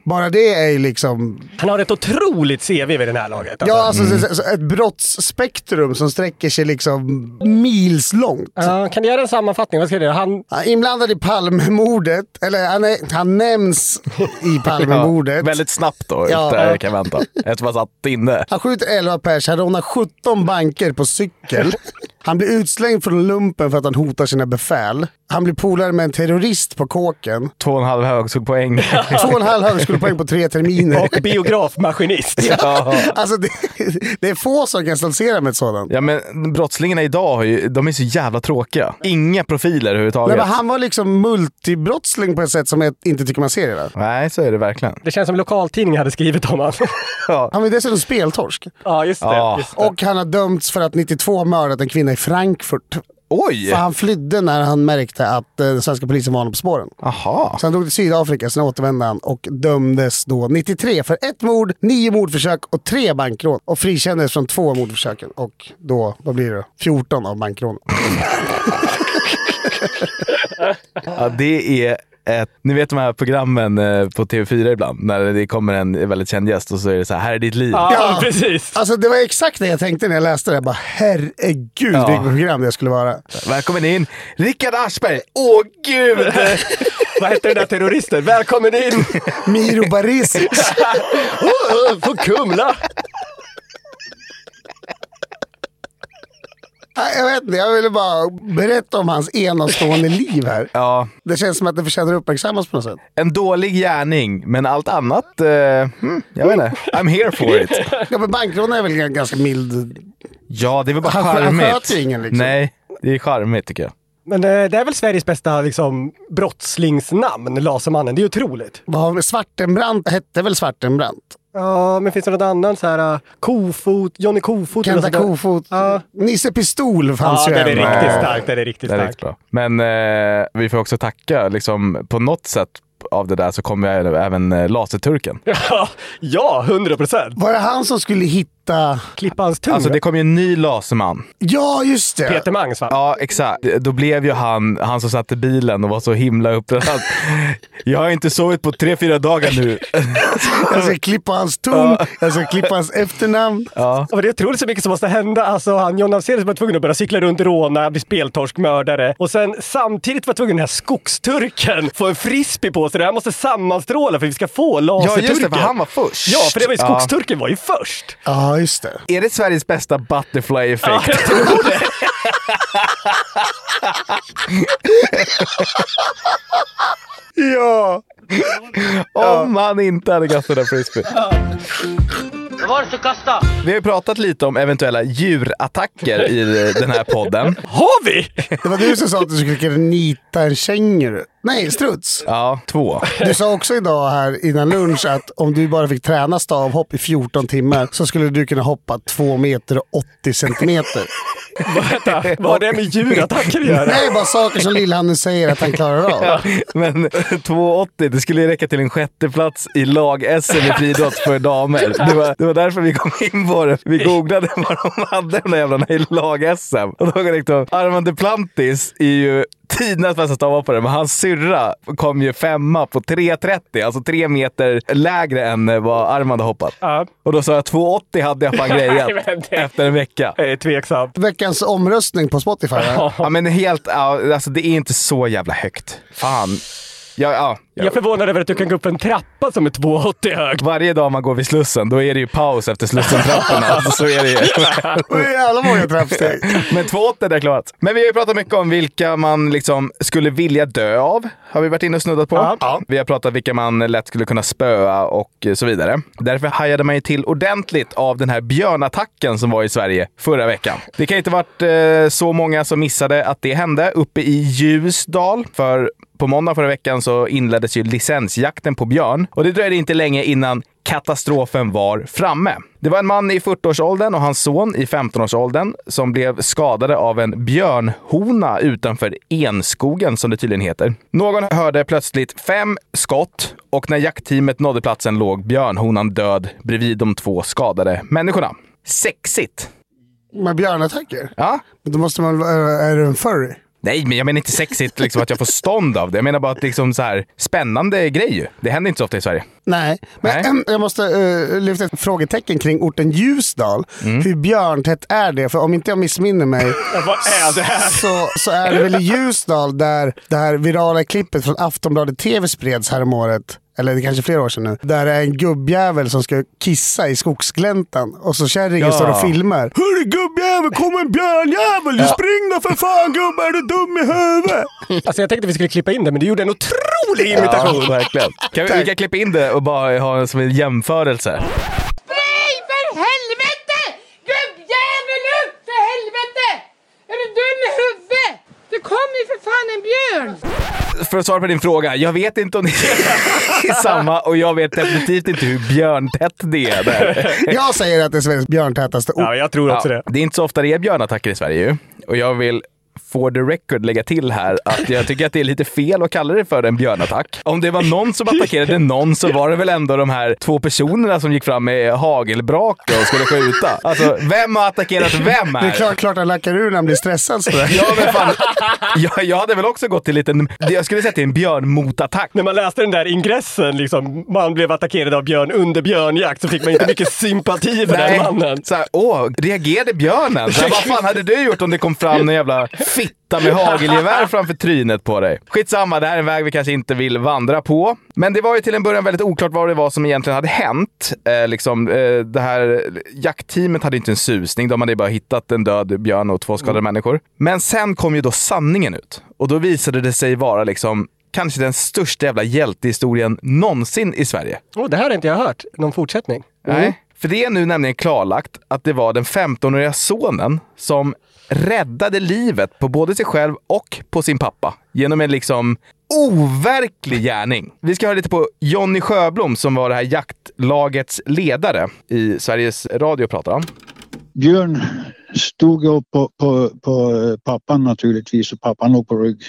Bara det är liksom... Han har ett otroligt CV vid det här laget. Ja, alltså så- så- ett brottsspektrum som sträcker sig liksom milslångt. Ja, kan du göra en sammanfattning? Vad ska du göra? Han... Han är inblandad i Palmemordet, eller han, är, han nämns i Palmemordet. Ja, väldigt snabbt då, Ja. efter kan jag vänta. Eftersom jag satt inne. Han skjuter 11 pers, han rånar 17 banker på cykel. Han blir utslängd från lumpen för att han hotar sina befäl. Han blir polare med en terrorist på kåken. Två och en halv högskolepoäng. Två och en halv högskolepoäng på tre terminer. Och biografmaskinist. ja. Alltså det, det är få som kan stoltsera med ett sådant. ja, men brottslingarna idag har ju, de är så jävla tråkiga. Inga profiler Nej, överhuvudtaget. men han var liksom multibrottsling på ett sätt som jag inte tycker man ser idag. Nej, så är det verkligen. Det känns som lokaltidningen hade skrivit om honom. Ja. Han var dessutom speltorsk. ja, just det. Ja. Just det. Och han har dömts för att 92 mördat en kvinna i Frankfurt. Oj! För han flydde när han märkte att eh, den svenska polisen var honom på spåren. Aha. Så han drog till Sydafrika, sen återvände han och dömdes då 93 för ett mord, nio mordförsök och tre bankrån. Och frikändes från två mordförsöken. Och då, vad blir det då? 14 av bankrånen. Ja, det är ett, ni vet de här programmen eh, på TV4 ibland, när det kommer en väldigt känd gäst och så är det så här, här är ditt liv. Ja, precis. Alltså det var exakt det jag tänkte när jag läste det. Jag bara herregud Ja. vilket program det skulle vara. Välkommen in, Rickard Aschberg! Åh gud! Vad hette den där terroristen? Välkommen in! Miro Barisic. På Kumla! Jag vet inte, jag ville bara berätta om hans enastående liv här. ja, Det känns som att det förtjänar att uppmärksammas på något sätt. en dålig gärning, men allt annat, eh, hmm, jag vet inte. I'm here for it. Ja, men bankrån är väl en ganska mild... Ja, det är väl bara Han- han charmigt. sköter ju ingen, liksom. Nej, det är charmigt tycker jag. Men eh, det är väl Sveriges bästa liksom, brottslingsnamn, Lasermannen. Det är otroligt. Svartenbrandt hette väl Svartenbrandt? Ja, men finns det något annat så här? uh, Kofot, Johnny Kofot? Kenta? Kofot. Ja. Nisse Pistol fanns Ja, ju den är även. riktigt Ja. stark. Den är riktigt Det är riktigt bra. Men eh, vi får också tacka, liksom, på något sätt av det där så kommer även eh, Laserturken. Ja, ja, procent. Var det han som skulle hitta... Klippa hans tunga. Alltså det kom ju en ny Laserman. Ja, just det! Peter Mangs va? Ja, exakt. Då blev ju han, han som satt i bilen och var så himla upprörd. Jag har inte sovit på tre, fyra dagar nu. Jag ska klippa hans ton, jag ska klippa hans efternamn. Ja. Ja, men det är otroligt så mycket som måste hända. Alltså, han, John Afzelius var tvungen att börja cykla runt, råna, bli speltorskmördare och sen samtidigt var tvungen den här skogsturken få en frisbee på sig. Det här måste sammanstråla för att vi ska få ja, laserturken. just det, för han var först. Ja, för det var ju, Ja. skogsturken var ju först. Ja, just det. Är det Sveriges bästa butterfly effekt? Ja, jag tror det. Ja! Om han inte hade kastat den frisbee. Vad var det som kastade? Vi har ju pratat lite om eventuella djurattacker i den här podden. Har vi? Det var du som sa att du skulle nita en känguru. Nej, struts. Ja, två. Du sa också idag här innan lunch att om du bara fick träna stavhopp i 14 timmar så skulle du kunna hoppa 2 meter och 80 centimeter. Vänta, vad har det med djurattacker att göra? Nej, bara saker som Lillhanne säger att han klarar av. Men 2,80 det skulle ju räcka till en sjätteplats i lag-SM i friidrott för damer. Det var, det var därför vi kom in på det. Vi googlade vad de hade de där jävlarna i lag-SM. Och då kom det Armand Duplantis är ju tidernas bästa stavhoppare, men hans syrra kom ju femma på 3,30, alltså tre meter lägre än vad Armand har hoppat. Ja. Och då sa jag 2,80 hade jag fan grejat det- efter en vecka. Jag är tveksam. Veckans omröstning på Spotify. va? Ja men helt, ja, alltså det är inte så jävla högt. Fan. Ja, ja, Jag är förvånad över att du kan gå upp en trappa som är 2,80 hög. Varje dag man går vid Slussen, då är det ju paus efter Slussentrapporna. så är det ju. Jävla många trappsteg. Men 2,80 det är klart. Men vi har ju pratat mycket om vilka man liksom skulle vilja dö av. Har vi varit inne och snuddat på. Ja. Vi har pratat vilka man lätt skulle kunna spöa och så vidare. Därför hajade man ju till ordentligt av den här björnattacken som var i Sverige förra veckan. Det kan inte varit eh, så många som missade att det hände uppe i Ljusdal. För på måndag förra veckan så inleddes ju licensjakten på björn och det dröjde inte länge innan katastrofen var framme. Det var en man i 40-årsåldern och hans son i 15-årsåldern som blev skadade av en björnhona utanför Enskogen som det tydligen heter. Någon hörde plötsligt fem skott och när jaktteamet nådde platsen låg björnhonan död bredvid de två skadade människorna. Sexigt! Med björnattacker? Ja, Men Då måste man är du en furry? Nej, men jag menar inte sexigt liksom att jag får stånd av det. Jag menar bara att liksom så här, spännande grej ju. Det händer inte så ofta i Sverige. Nej, men Nej. jag måste uh, lyfta ett frågetecken kring orten Ljusdal. Mm. Hur björntätt är det? För om inte jag missminner mig Vad är det här? så, så är det väl i Ljusdal där det här virala klippet från Aftonbladet TV spreds häromåret. Eller det är kanske flera år sedan nu, där det är en gubbjävel som ska kissa i skogsgläntan och så kärringen Ja. står och filmar. Hörru gubbjävel, kom en björnjävel! Ja. Spring då för fan gubbe, är du dum i huvudet? Alltså jag tänkte att vi skulle klippa in det, men du gjorde en otrolig imitation. Ja, verkligen. Kan vi, vi kan klippa in det och bara ha en som en jämförelse. Nej, för helvete! Gubbjävel upp för helvete! Är du dum i huvudet? Det kommer ju för fan en björn! För att svara på din fråga, jag vet inte om det är samma och jag vet definitivt inte hur björntätt det är där. Jag säger att det är Sveriges björntätaste ort. Ja, jag tror också Ja, det. det är inte så ofta det är björnattacker i Sverige ju. Och jag vill for the record lägga till här att jag tycker att det är lite fel att kalla det för en björnattack. Om det var någon som attackerade någon så var det väl ändå de här två personerna som gick fram med hagelbrake och skulle skjuta. Alltså, vem har attackerat vem Det är här? klart, klart han lackar ur när han blir stressad sådär. Ja, men fan, jag, jag hade väl också gått till en liten, jag skulle säga till en björnmotattack. När man läste den där ingressen, liksom, man blev attackerad av björn under björnjakt, så fick man inte mycket sympati för den mannen. Så här, åh, reagerade björnen? Så här, vad fan hade du gjort om det kom fram en jävla fitta med hagelgevär framför trynet på dig? Skitsamma, det här är en väg vi kanske inte vill vandra på. Men det var ju till en början väldigt oklart vad det var som egentligen hade hänt. Eh, liksom, eh, det här jaktteamet hade inte en susning. De hade bara hittat en död björn och två skadade människor. Men sen kom ju då sanningen ut. Och då visade det sig vara liksom kanske den största jävla hjältehistorien någonsin i Sverige. Oh, det här har inte jag hört. Någon fortsättning? Nej, för det är nu nämligen klarlagt att det var den 15-åriga sonen som räddade livet på både sig själv och på sin pappa genom en liksom overklig gärning. Vi ska höra lite på Jonny Sjöblom som var det här jaktlagets ledare i Sveriges Radio pratar han. Björn stod upp på, på, på pappan naturligtvis och pappan låg på rygg.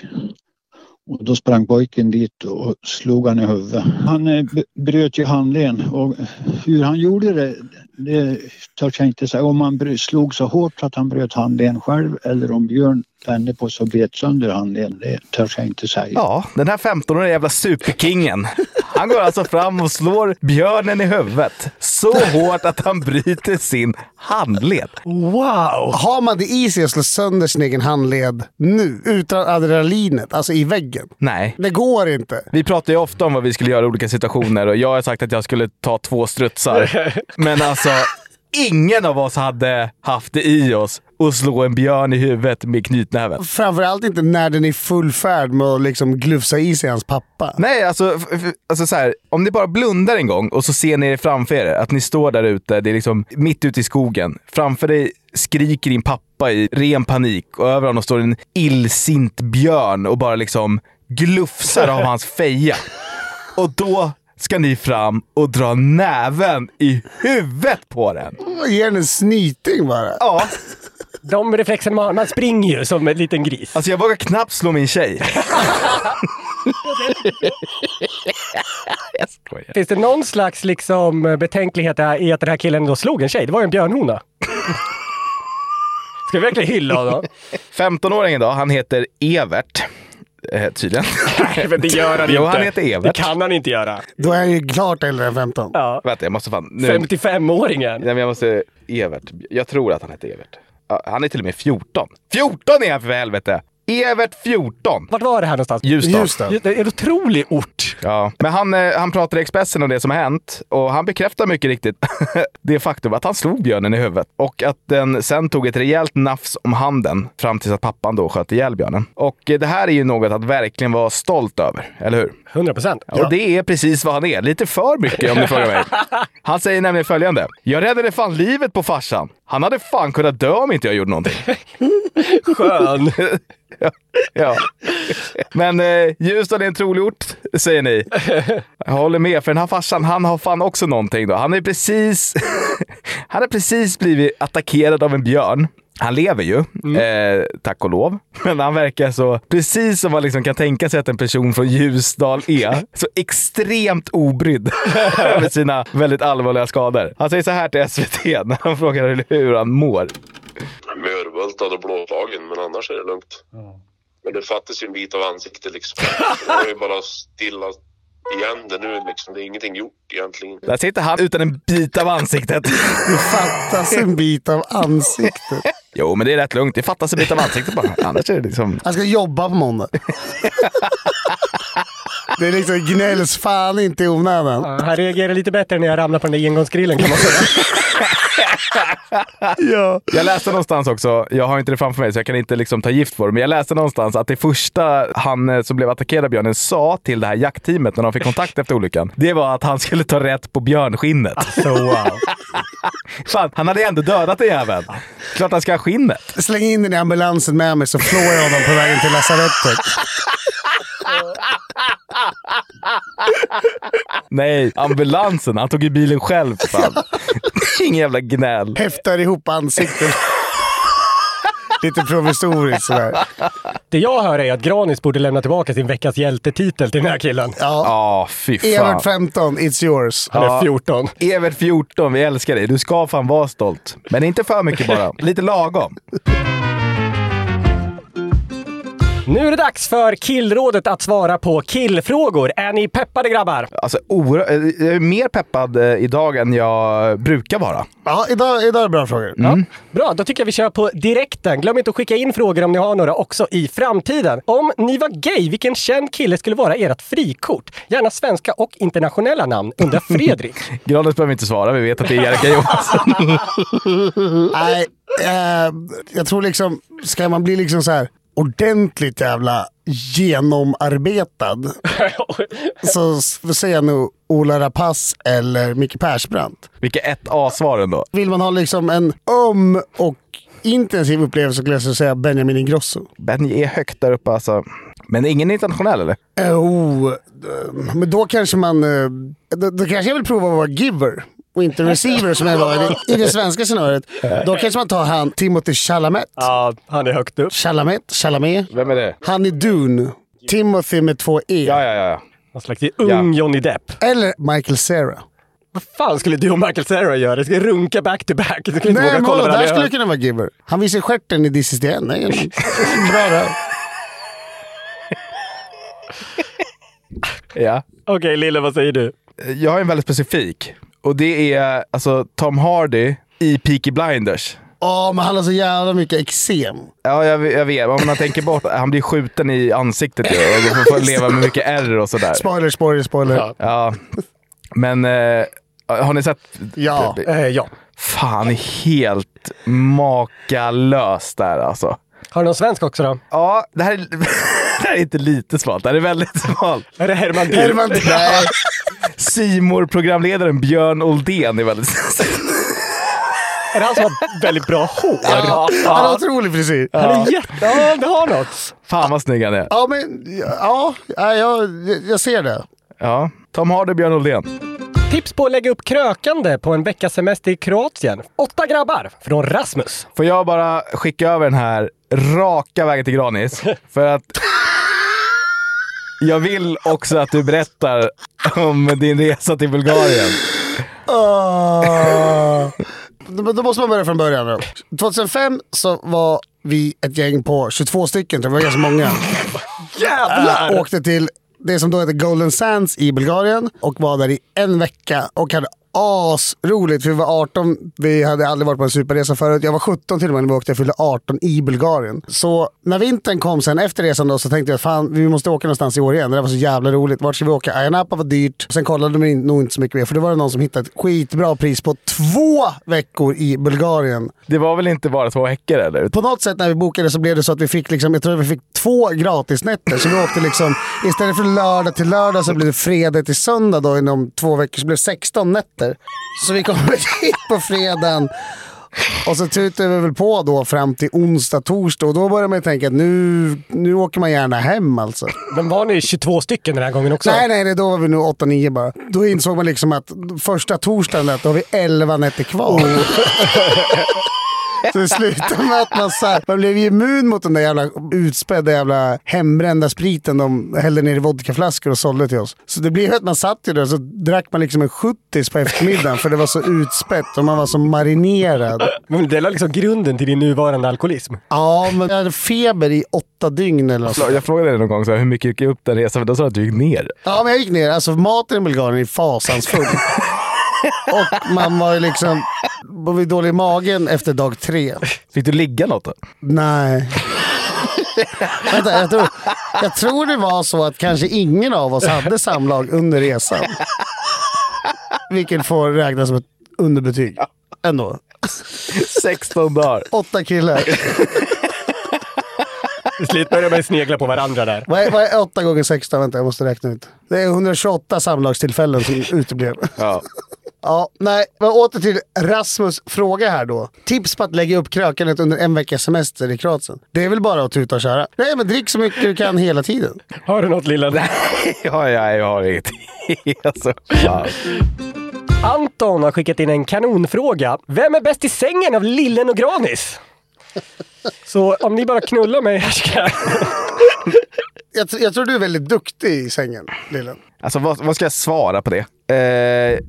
Och då sprang pojken dit och slog han i huvudet. Han eh, bröt ju handleden och hur han gjorde det, det törs jag inte säga. Om han slog så hårt att han bröt handleden själv eller om Björn vände på bet sönder handleden, det törs jag inte säga. Ja, den här 15-åriga jävla superkingen. Han går alltså fram och slår björnen i huvudet så hårt att han bryter sin handled. Wow! Har man det i sig att slå sönder sin egen handled nu, utan adrenalinet, alltså i väggen? Nej. Det går inte. Vi pratar ju ofta om vad vi skulle göra i olika situationer och jag har sagt att jag skulle ta två strutsar. Men alltså, ingen av oss hade haft det i oss att slå en björn i huvudet med knytnäven. Framförallt inte när den är full färd med att liksom glufsa i sig hans pappa. Nej, alltså, alltså så här, om ni bara blundar en gång och så ser ni er framför er att ni står där ute, det är liksom mitt ute i skogen. Framför dig skriker din pappa i ren panik och över honom står en illsint björn och bara liksom glufsar av hans feja. Och då ska ni fram och dra näven i huvudet på den. Ge den en snyting bara. Ja. De reflexerna, man, man springer ju som en liten gris. Alltså jag vågar knappt slå min tjej. jag skojar. Finns det någon slags liksom, betänklighet i att den här killen då slog en tjej? Det var ju en björnhona. Ska vi verkligen hylla honom? 15-åringen då, han heter Evert. Eh, tydligen. Nej, men det gör han Jo, inte. han heter Evert. Det kan han inte göra. Då är han ju klart äldre än 15. Ja. Vänta, jag måste fan... Nu... 55-åringen. Nej, men jag måste... Evert. Jag tror att han heter Evert. Ja, Han är till och med 14. 14 är han för helvete! Evert 14. Vart var det här någonstans? Ljusdal. Ljusdal. Det är en otrolig ort. Ja, men han, eh, han pratar i Expressen om det som har hänt och han bekräftar mycket riktigt det faktum att han slog björnen i huvudet och att den sen tog ett rejält nafs om handen fram tills att pappan då sköt ihjäl björnen. Och eh, det här är ju något att verkligen vara stolt över, eller hur? 100 procent. Och det är precis vad han är. Lite för mycket om du frågar mig. Han säger nämligen följande. Jag räddade fan livet på farsan. Han hade fan kunnat dö om inte jag gjorde någonting. Skön. ja, ja. Men eh, Ljusdal är en trolig ort, säger ni. Jag håller med, för den här farsan, han har fan också någonting då. Han är precis... han har precis blivit attackerad av en björn. Han lever ju, eh, tack och lov. Men han verkar så, precis som man liksom kan tänka sig att en person från Ljusdal är, så extremt obrydd över sina väldigt allvarliga skador. Han säger så här till SVT när han frågar hur han mår. Och blåslagen, men annars är det lugnt. Men det fattas ju en bit av ansiktet liksom. Det var ju bara stilla igen det nu liksom. Det är ingenting gjort egentligen. Där sitter han utan en bit av ansiktet. Det fattas en bit av ansiktet. Jo, men det är rätt lugnt. Det fattas en bit av ansiktet bara. Annars är det liksom... Han ska jobba på måndag. Det är liksom gnälls fan inte i onödan. Ja, han reagerar lite bättre när jag ramlar på den där engångsgrillen kan man säga. ja. Jag läste någonstans också, jag har inte det framför mig så jag kan inte liksom ta gift på det, men jag läste någonstans att det första han eh, som blev attackerad av björnen sa till det här jaktteamet när de fick kontakt efter olyckan, det var att han skulle ta rätt på björnskinnet. Så wow. Fan, han hade ändå dödat den jäveln. Klart han ska ha skinnet. Släng in den i ambulansen med mig så flår jag honom på vägen till lasarettet. Nej, ambulansen. Han tog ju bilen själv för fan. Ingen jävla gnäll. Häftar ihop ansiktet. Lite provisoriskt sådär. Det jag hör är att Granis borde lämna tillbaka sin veckans hjältetitel till den här killen. Ja. Ja, fy fan. Evert 15, it's yours. Han är Ja. 14. Evert 14, vi älskar dig. Du ska fan vara stolt. Men inte för mycket bara. Lite lagom. Nu är det dags för killrådet att svara på killfrågor. Är ni peppade grabbar? Alltså, oro- eh, jag är mer peppad eh, idag än jag brukar vara. Ja, idag, idag är det bra frågor. Ja. Bra, då tycker jag vi kör på direkten. Glöm inte att skicka in frågor om ni har några också i framtiden. Om ni var gay, vilken känd kille skulle vara ert frikort? Gärna svenska och internationella namn, undrar Fredrik. Granis behöver inte svara, vi vet att det är Jerka Johansson. Nej, eh, jag tror liksom, ska man bli liksom så här ordentligt jävla genomarbetad så säger jag nog Ola Rapace eller Micke Persbrandt. Vilka ett A-svar ändå. Vill man ha liksom en öm och intensiv upplevelse skulle jag säga Benjamin Ingrosso. Benny är högt där uppe alltså. Men ingen internationell eller? Eh, Oh, men då kanske man... eh, Då, då kanske jag vill prova att vara giver och inte receiver som jag var i det, i det svenska scenariot. Då kanske man tar han Timothy Chalamet. Ja, han är högt upp. Chalamet, Chalamet. Vem är det? Han är Dune. Timothy med två E. Ja, ja, ja. Någon slags ung Johnny Depp. Eller Michael Cera. Vad fan skulle du och Michael Cera göra? Jag ska runka back to back. Du skulle inte Nej, våga men kolla varandra där skulle kunna vara giver. Han visar stjärten i This is the end. Är bra där. ja. Okej, Lille, vad säger du? Jag har en väldigt specifik. Och det är alltså Tom Hardy i Peaky Blinders. Åh, men han har så jävla mycket eksem. Ja, jag, jag vet. Om man tänker bort han blir skjuten i ansiktet ju, och får, får leva med mycket ärr och sådär. Spoiler, spoiler, spoiler. Ja. Men eh, har ni sett? Ja. Eh, ja. Fan, är helt makalös där alltså. Har du någon svensk också då? Ja, det här är, det här är inte lite smalt. Det här är väldigt smalt. Är det Herman Dill? Herman Dill. Simor programledaren Björn Oldén är väldigt... Är det han som har väldigt bra hår? Ja, han har otrolig frisyr. Han är jätte... Ja, det har något. Fan vad snygg han är. Ja, men ja, ja jag, jag ser det. Ja, Tom Hardy, Björn Oldén. Tips på att lägga upp krökande på en veckas semester i Kroatien. Åtta grabbar från Rasmus. Får jag bara skicka över den här raka vägen till Granis? För att jag vill också att du berättar om din resa till Bulgarien. Ah. Då måste man börja från början. Då. 2005 så var vi ett gäng på 22 stycken, tror jag. det var ganska många. Jävlar! Äh, åkte till det som då heter Golden Sands i Bulgarien och var där i en vecka och hade asroligt. Vi var 18, vi hade aldrig varit på en superresa förut. Jag var 17 till och med när vi åkte, jag fyllde 18 i Bulgarien. Så när vintern kom sen efter resan då så tänkte jag fan vi måste åka någonstans i år igen. Det där var så jävla roligt. Vart ska vi åka? Ayia Napa var dyrt. Sen kollade vi nog inte så mycket mer för det var det någon som hittade ett skitbra pris på två veckor i Bulgarien. Det var väl inte bara två häckor eller? På något sätt när vi bokade så blev det så att vi fick, liksom, jag tror att vi fick två gratisnätter. Så vi åkte liksom, istället för lördag till lördag så blev det fredag till söndag då inom två veckor. Så blev det 16 nätter. Så vi kommer dit på fredagen. Och så tutade vi väl på då fram till onsdag, torsdag och då började man ju tänka att nu, nu åker man gärna hem alltså. Men var ni 22 stycken den här gången också? Nej, nej, då var vi nog 8-9 bara. Då insåg man liksom att första torsdagen, där, då har vi 11 nätter kvar. Så det slutade med att man, så här, man blev ju immun mot den där jävla utspädda jävla hembrända spriten de hällde ner i vodkaflaskor och sålde till oss. Så det blev att man satt ju där och så drack man liksom en 70 på eftermiddagen för det var så utspätt och man var så marinerad. Men det är liksom grunden till din nuvarande alkoholism. Ja, men jag hade feber i åtta dygn eller något sånt. Jag frågade dig någon gång så här, hur mycket gick jag upp den resan? Då sa du att du gick ner. Ja, men jag gick ner. Alltså maten i Bulgarien är fasansfull. och man var ju liksom var vi dålig i magen efter dag tre. Fick du ligga något då? Nej. Vänta, jag tror, jag tror det var så att kanske ingen av oss hade samlag under resan. Vilket får räknas som ett underbetyg. Ändå. 16 dagar. Åtta killar. Till slut börjar man snegla på varandra där. Vad är, vad är 8 gånger 16? Vänta, jag måste räkna ut. Det är 128 samlagstillfällen som uteblev. Ja. Ja, nej, men åter till Rasmus fråga här då. Tips på att lägga upp krökandet under en veckas semester i Kroatien. Det är väl bara att tuta och köra? Nej, men drick så mycket du kan hela tiden. Har du något lilla? Nej, ja, ja, jag har ingenting. alltså, fan. Anton har skickat in en kanonfråga. Vem är bäst i sängen av Lillen och Granis? Så om ni bara knullar mig här ska jag... Jag, jag tror du är väldigt duktig i sängen, Lillen. Alltså vad, vad ska jag svara på det? Eh,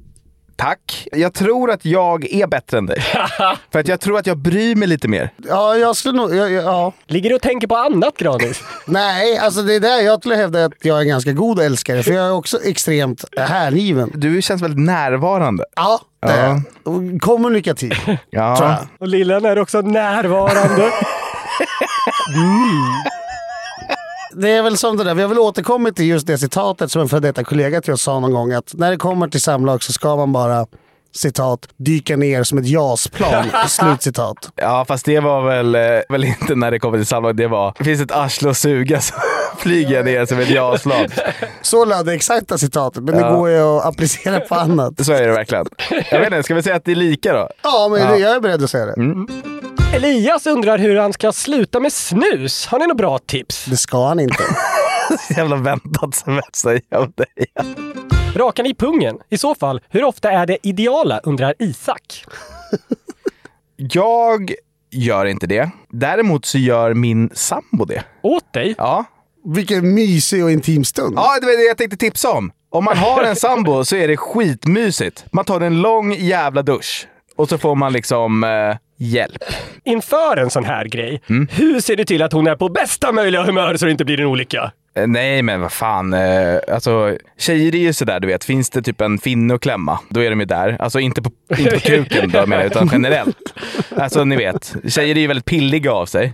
tack. Jag tror att jag är bättre än dig. För att jag tror att jag bryr mig lite mer. Ja, jag skulle nog... Ja, ja. Ligger du och tänker på annat Granis? Nej, alltså det är där jag skulle hävda att jag är ganska god älskare. För jag är också extremt hängiven. Du känns väldigt närvarande. Ja, det är Ja. jag. Och Kommunikativ. Ja. Tror jag. Och Lillen är också närvarande. Det är väl som det där, vi har väl återkommit till just det citatet som en före detta kollega till oss sa någon gång. Att när det kommer till samlag så ska man bara, citat, dyka ner som ett jasplan. Slutcitat. Ja, fast det var väl, eh, väl inte när det kommer till samlag. Det var, det finns ett arsle att suga så flyger jag ner som ett jasplan. Så löd det exakta citatet, men Ja. det går ju att applicera på annat. Så är det verkligen. Jag vet inte, ska vi säga att det är lika då? Ja, men Ja. jag är beredd att säga det. Elias undrar hur han ska sluta med snus. Har ni några bra tips? Det ska han inte. Jävla väntat som jag säger om dig. Rakar ni pungen? I så fall, hur ofta är det ideala? undrar Isak. Jag gör inte det. Däremot så gör min sambo det. Åt dig? Ja. Vilken mysig och intim stund. Ja, det var det jag tänkte tipsa om. Om man har en sambo så är det skitmysigt. Man tar en lång jävla dusch och så får man liksom eh, hjälp. Inför en sån här grej, Mm. hur ser du till att hon är på bästa möjliga humör så det inte blir en olycka? Eh, Nej, men vad fan. Eh, alltså, tjejer är ju sådär, du vet. Finns det typ en finne att klämma, då är de ju där. Alltså inte på, inte på kuken då, menar jag, utan generellt. Alltså, ni vet. Tjejer är ju väldigt pilliga av sig.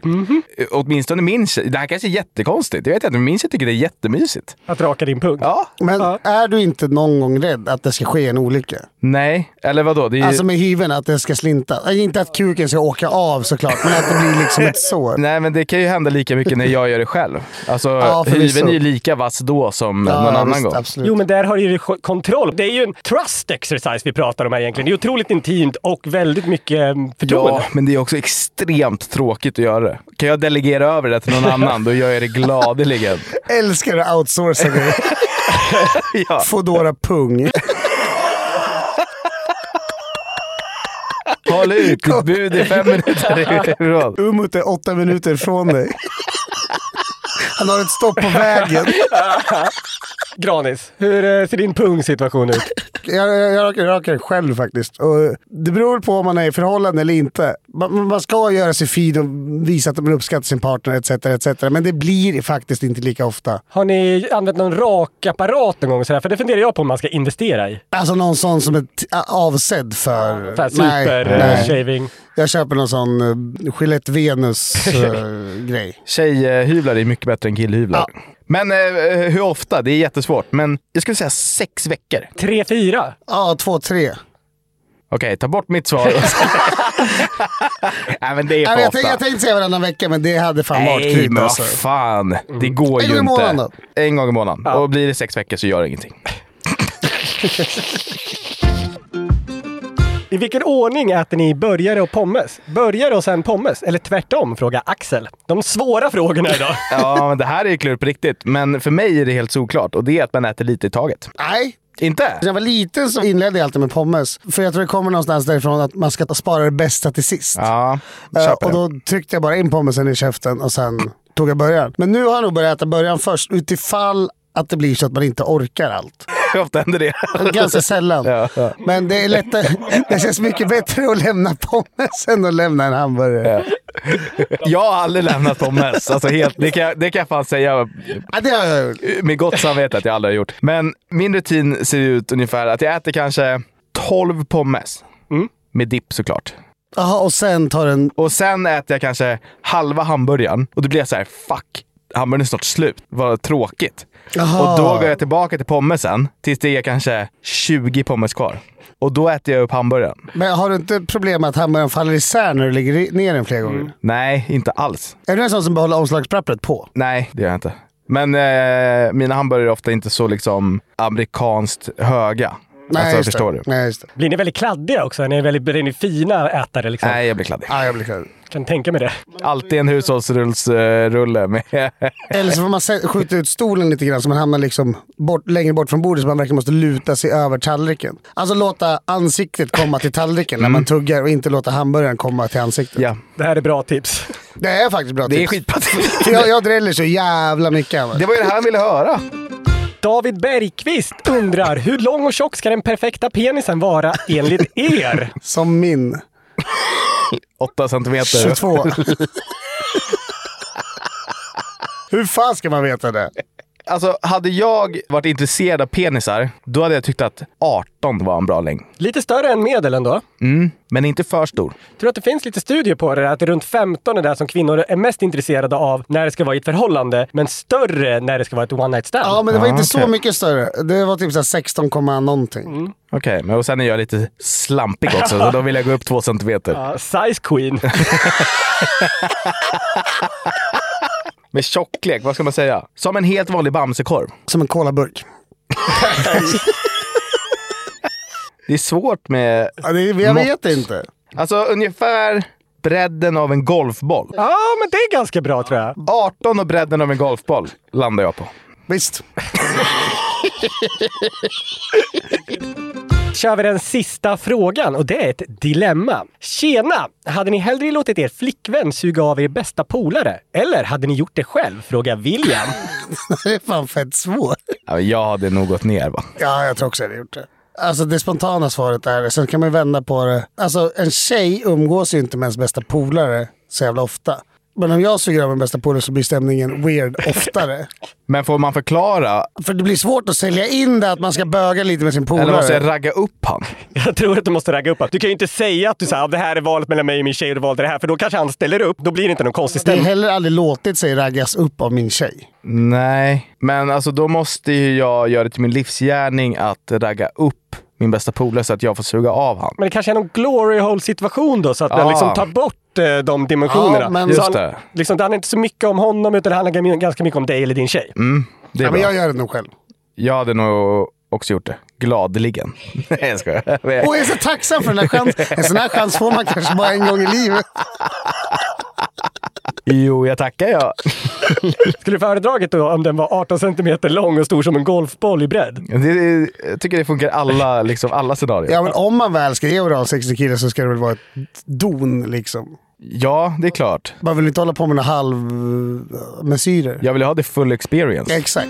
Eh, Åtminstone min tjej. Det här kanske är jättekonstigt. Det vet jag inte, men min tjej tycker det är jättemysigt. Att raka din pung? Ja. Men är du inte någon gång rädd att det ska ske en olycka? Nej, eller vadå? Det är ju... Alltså med hyven, att det ska slinta. Äh, Inte att kuken ska åka av såklart, men att det blir liksom ett sår. Nej, men det kan ju hända lika mycket när jag gör det själv. Alltså, Ja, hyven är ju lika vass då som Ja, någon annan visst, gång. absolut. Jo, men där har du ju kontroll. Det är ju en trust exercise vi pratar om här egentligen. Det är otroligt intimt och väldigt mycket eh, förtroende. Ja, men det är också extremt tråkigt att göra det. Kan jag delegera över det till någon annan, då gör jag det gladeligen. Älskar att outsourca grejer. Ja. Foodora pung. Håll ut, ditt bud är fem minuter. Umut är åtta minuter från dig. Han har ett stopp på vägen. Granis, hur eh, ser din pungsituation ut? Jag, jag, jag rakar- rakar den själv faktiskt. Och det beror på om man är i förhållande eller inte. Man, man ska göra sig fin och visa att man uppskattar sin partner etc. etc. Men det blir faktiskt inte lika ofta. Har ni använt någon rakapparat någon gång? Sådär? För det funderar jag på om man ska investera i. Alltså någon sån som är avsedd för... Så här super eh, shaving. Jag köper någon sån uh, Gillette Venus-grej. Tjejhyvlar är mycket bättre än killhyvlar. Men eh, hur ofta? Det är jättesvårt. Men jag skulle säga sex veckor. Tre, fyra? Ja, två, tre. Okej, ta bort mitt svar. Nej, men det är Nej, för men jag, ofta. tänkte, jag tänkte säga varannan vecka, men det hade fan varit Nej, kryp men alltså. vad fan. Det går En ju gång i inte. månaden då? En gång i månaden. Och blir det sex veckor så gör det ingenting. I vilken ordning äter ni burgare och pommes? Burgare och sen pommes? Eller tvärtom, frågar Axel. De svåra frågorna idag. Ja, men det här är ju klurigt på riktigt. Men för mig är det helt såklart. Och det är att man äter lite i taget. Nej. Inte? När jag var liten så inledde jag alltid med pommes. För jag tror det kommer någonstans därifrån att man ska spara det bästa till sist. Ja, köper och då tryckte jag bara in pommesen i käften och sen tog jag början. Men nu har jag nog börjat äta början först utifall att det blir så att man inte orkar allt. Hur ofta händer det? Ganska sällan. Ja, ja. Men det är lättare. Det känns mycket bättre att lämna pommes än att lämna en hamburgare. Jag har aldrig lämnat pommes. Alltså helt, det, kan, jag- det kan jag fan säga Ja, det har jag gjort. med gott samvete att jag aldrig har gjort. Men min rutin ser ut ungefär att jag äter kanske 12 pommes. Mm. Med dipp såklart. Jaha, och sen tar den... Och sen äter jag kanske halva hamburgaren och då blir jag så här: fuck, hamburgaren är snart slut. Vad tråkigt. Jaha. Och då går jag tillbaka till pommesen tills det är kanske 20 pommes kvar. Och då äter jag upp hamburgaren. Men har du inte problem med att hamburgaren faller isär när du lägger ner den flera gånger? Nej, inte alls. Är du en sån som behåller omslagspappret på? Nej, det gör jag inte. Men eh, mina hamburgare är ofta inte så liksom amerikanskt höga. Alltså, just förstår det. du? Nej, just det. Blir ni väldigt kladdiga också? Är ni väldigt är ni fina ätare? Liksom? Nej, jag blir kladdig. Ja, jag blir kladdig. Kan tänka mig det. Alltid en hushållsrullsrulle med... Eller så får man skjuta ut stolen lite grann så man hamnar liksom bort, längre bort från bordet så man verkligen måste luta sig över tallriken. Alltså låta ansiktet komma till tallriken när man tuggar och inte låta hamburgaren komma till ansiktet. Ja. Det här är bra tips. Det är faktiskt bra Det är tips. skitbra För jag, jag dräller så jävla mycket. Det var ju det här han ville höra. David Bergqvist undrar, hur lång och tjock ska den perfekta penisen vara enligt er? Som min. 8 centimeter. 22. Hur fan ska man veta det? Alltså, hade jag varit intresserad av penisar, då hade jag tyckt att 18 var en bra längd. Lite större än medel ändå. Mm, men inte för stor. Tror du att det finns lite studier på det? Att runt 15 är det som kvinnor är mest intresserade av när det ska vara i ett förhållande, men större när det ska vara ett one night stand. Ja, men det var Ah, inte så okej. mycket större. Det var typ så här 16, komma någonting. Okej, men och sen är jag lite slampig också, så då vill jag gå upp två centimeter. Ja, size queen. Med tjocklek, vad ska man säga? Som en helt vanlig Bamsekorv. Som en colaburk. Det är svårt med... Ja, det, jag mått. vet inte. Alltså ungefär bredden av en golfboll. Ja, men det är ganska bra tror jag. 18 och bredden av en golfboll landar jag på. Visst. kör vi den sista frågan och det är ett dilemma. Tjena! Hade ni hellre låtit er flickvän suga av er bästa polare? Eller hade ni gjort det själv? Frågar William. det är fan fett svårt. Ja, jag hade nog gått ner va? Ja, jag tror också jag hade gjort det. Alltså det spontana svaret är, sen kan man vända på det. Alltså en tjej umgås ju inte med ens bästa polare så jävla ofta. Men om jag suger av min bästa polare så blir stämningen weird oftare. Men får man förklara, För det blir svårt att sälja in det att man ska böga lite med sin polare. eller måste jag ragga upp han? Jag tror att du måste ragga upp honom. Du kan ju inte säga att du säger det här är valet mellan mig och min tjej och du valde det här, för då kanske han ställer upp. Då blir det inte någon konstig Det har stämning. heller aldrig låtit sig raggas upp av min tjej. Nej, men alltså då måste ju jag göra det till min livsgärning att ragga upp min bästa polare så att jag får suga av han. Men det kanske är någon glory hole situation då, så att man Ah. liksom tar bort eh, de dimensionerna. Ja, men- Så Just han, det. Liksom, det handlar inte så mycket om honom, utan det handlar ganska mycket om dig eller din tjej. Mm, det är Ja, men jag gör det nog själv. Jag hade nog också gjort det. Gladeligen. Nej, jag skojar. Och jag är så tacksam för den här chansen. En sån här chans får man kanske bara en gång i livet. Jo, jag tackar jag. Skulle du föredragit då om den var 18 centimeter lång och stor som en golfboll i bredd? Det, det, jag tycker det funkar alla, liksom, alla scenarier. Ja, men om man väl ska ge oralsex till killar så ska det väl vara ett don liksom. Ja, det är klart. Man vill inte hålla på med några halv mesyrer. Jag vill ha det full experience. Exakt.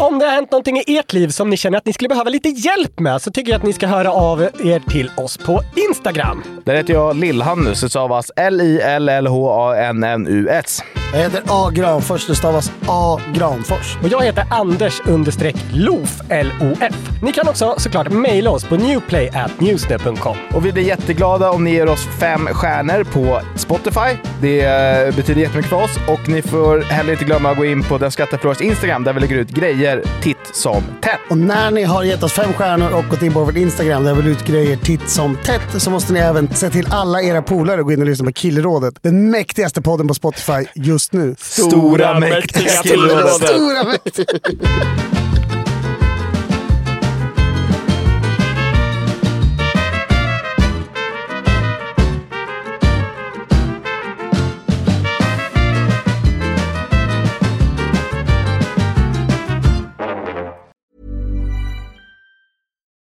Om det har hänt någonting i ert liv som ni känner att ni skulle behöva lite hjälp med så tycker jag att ni ska höra av er till oss på Instagram. Där heter jag Lill-Hannus. Det stavas L-I-L-L-H-A-N-N-U-S. Jag heter A. Granfors. Det stavas A. Granfors. Och jag heter Anders understreck LOF, L-O-F. Ni kan också såklart mejla oss på newplay.newsnet.com. Och vi blir jätteglada om ni ger oss fem stjärnor på Spotify. Det eh, betyder jättemycket för oss. Och ni får heller inte glömma att gå in på Den Skrattar Förlorars Instagram där vi lägger ut grejer titt som tätt. Och när ni har gett oss fem stjärnor och gått in på vår Instagram där vi vill ut grejer titt som tätt så måste ni även se till alla era polare att gå in och lyssna på Killrådet. Den mäktigaste podden på Spotify just nu. Stora, mäktiga Killrådet. Stora mäktiga.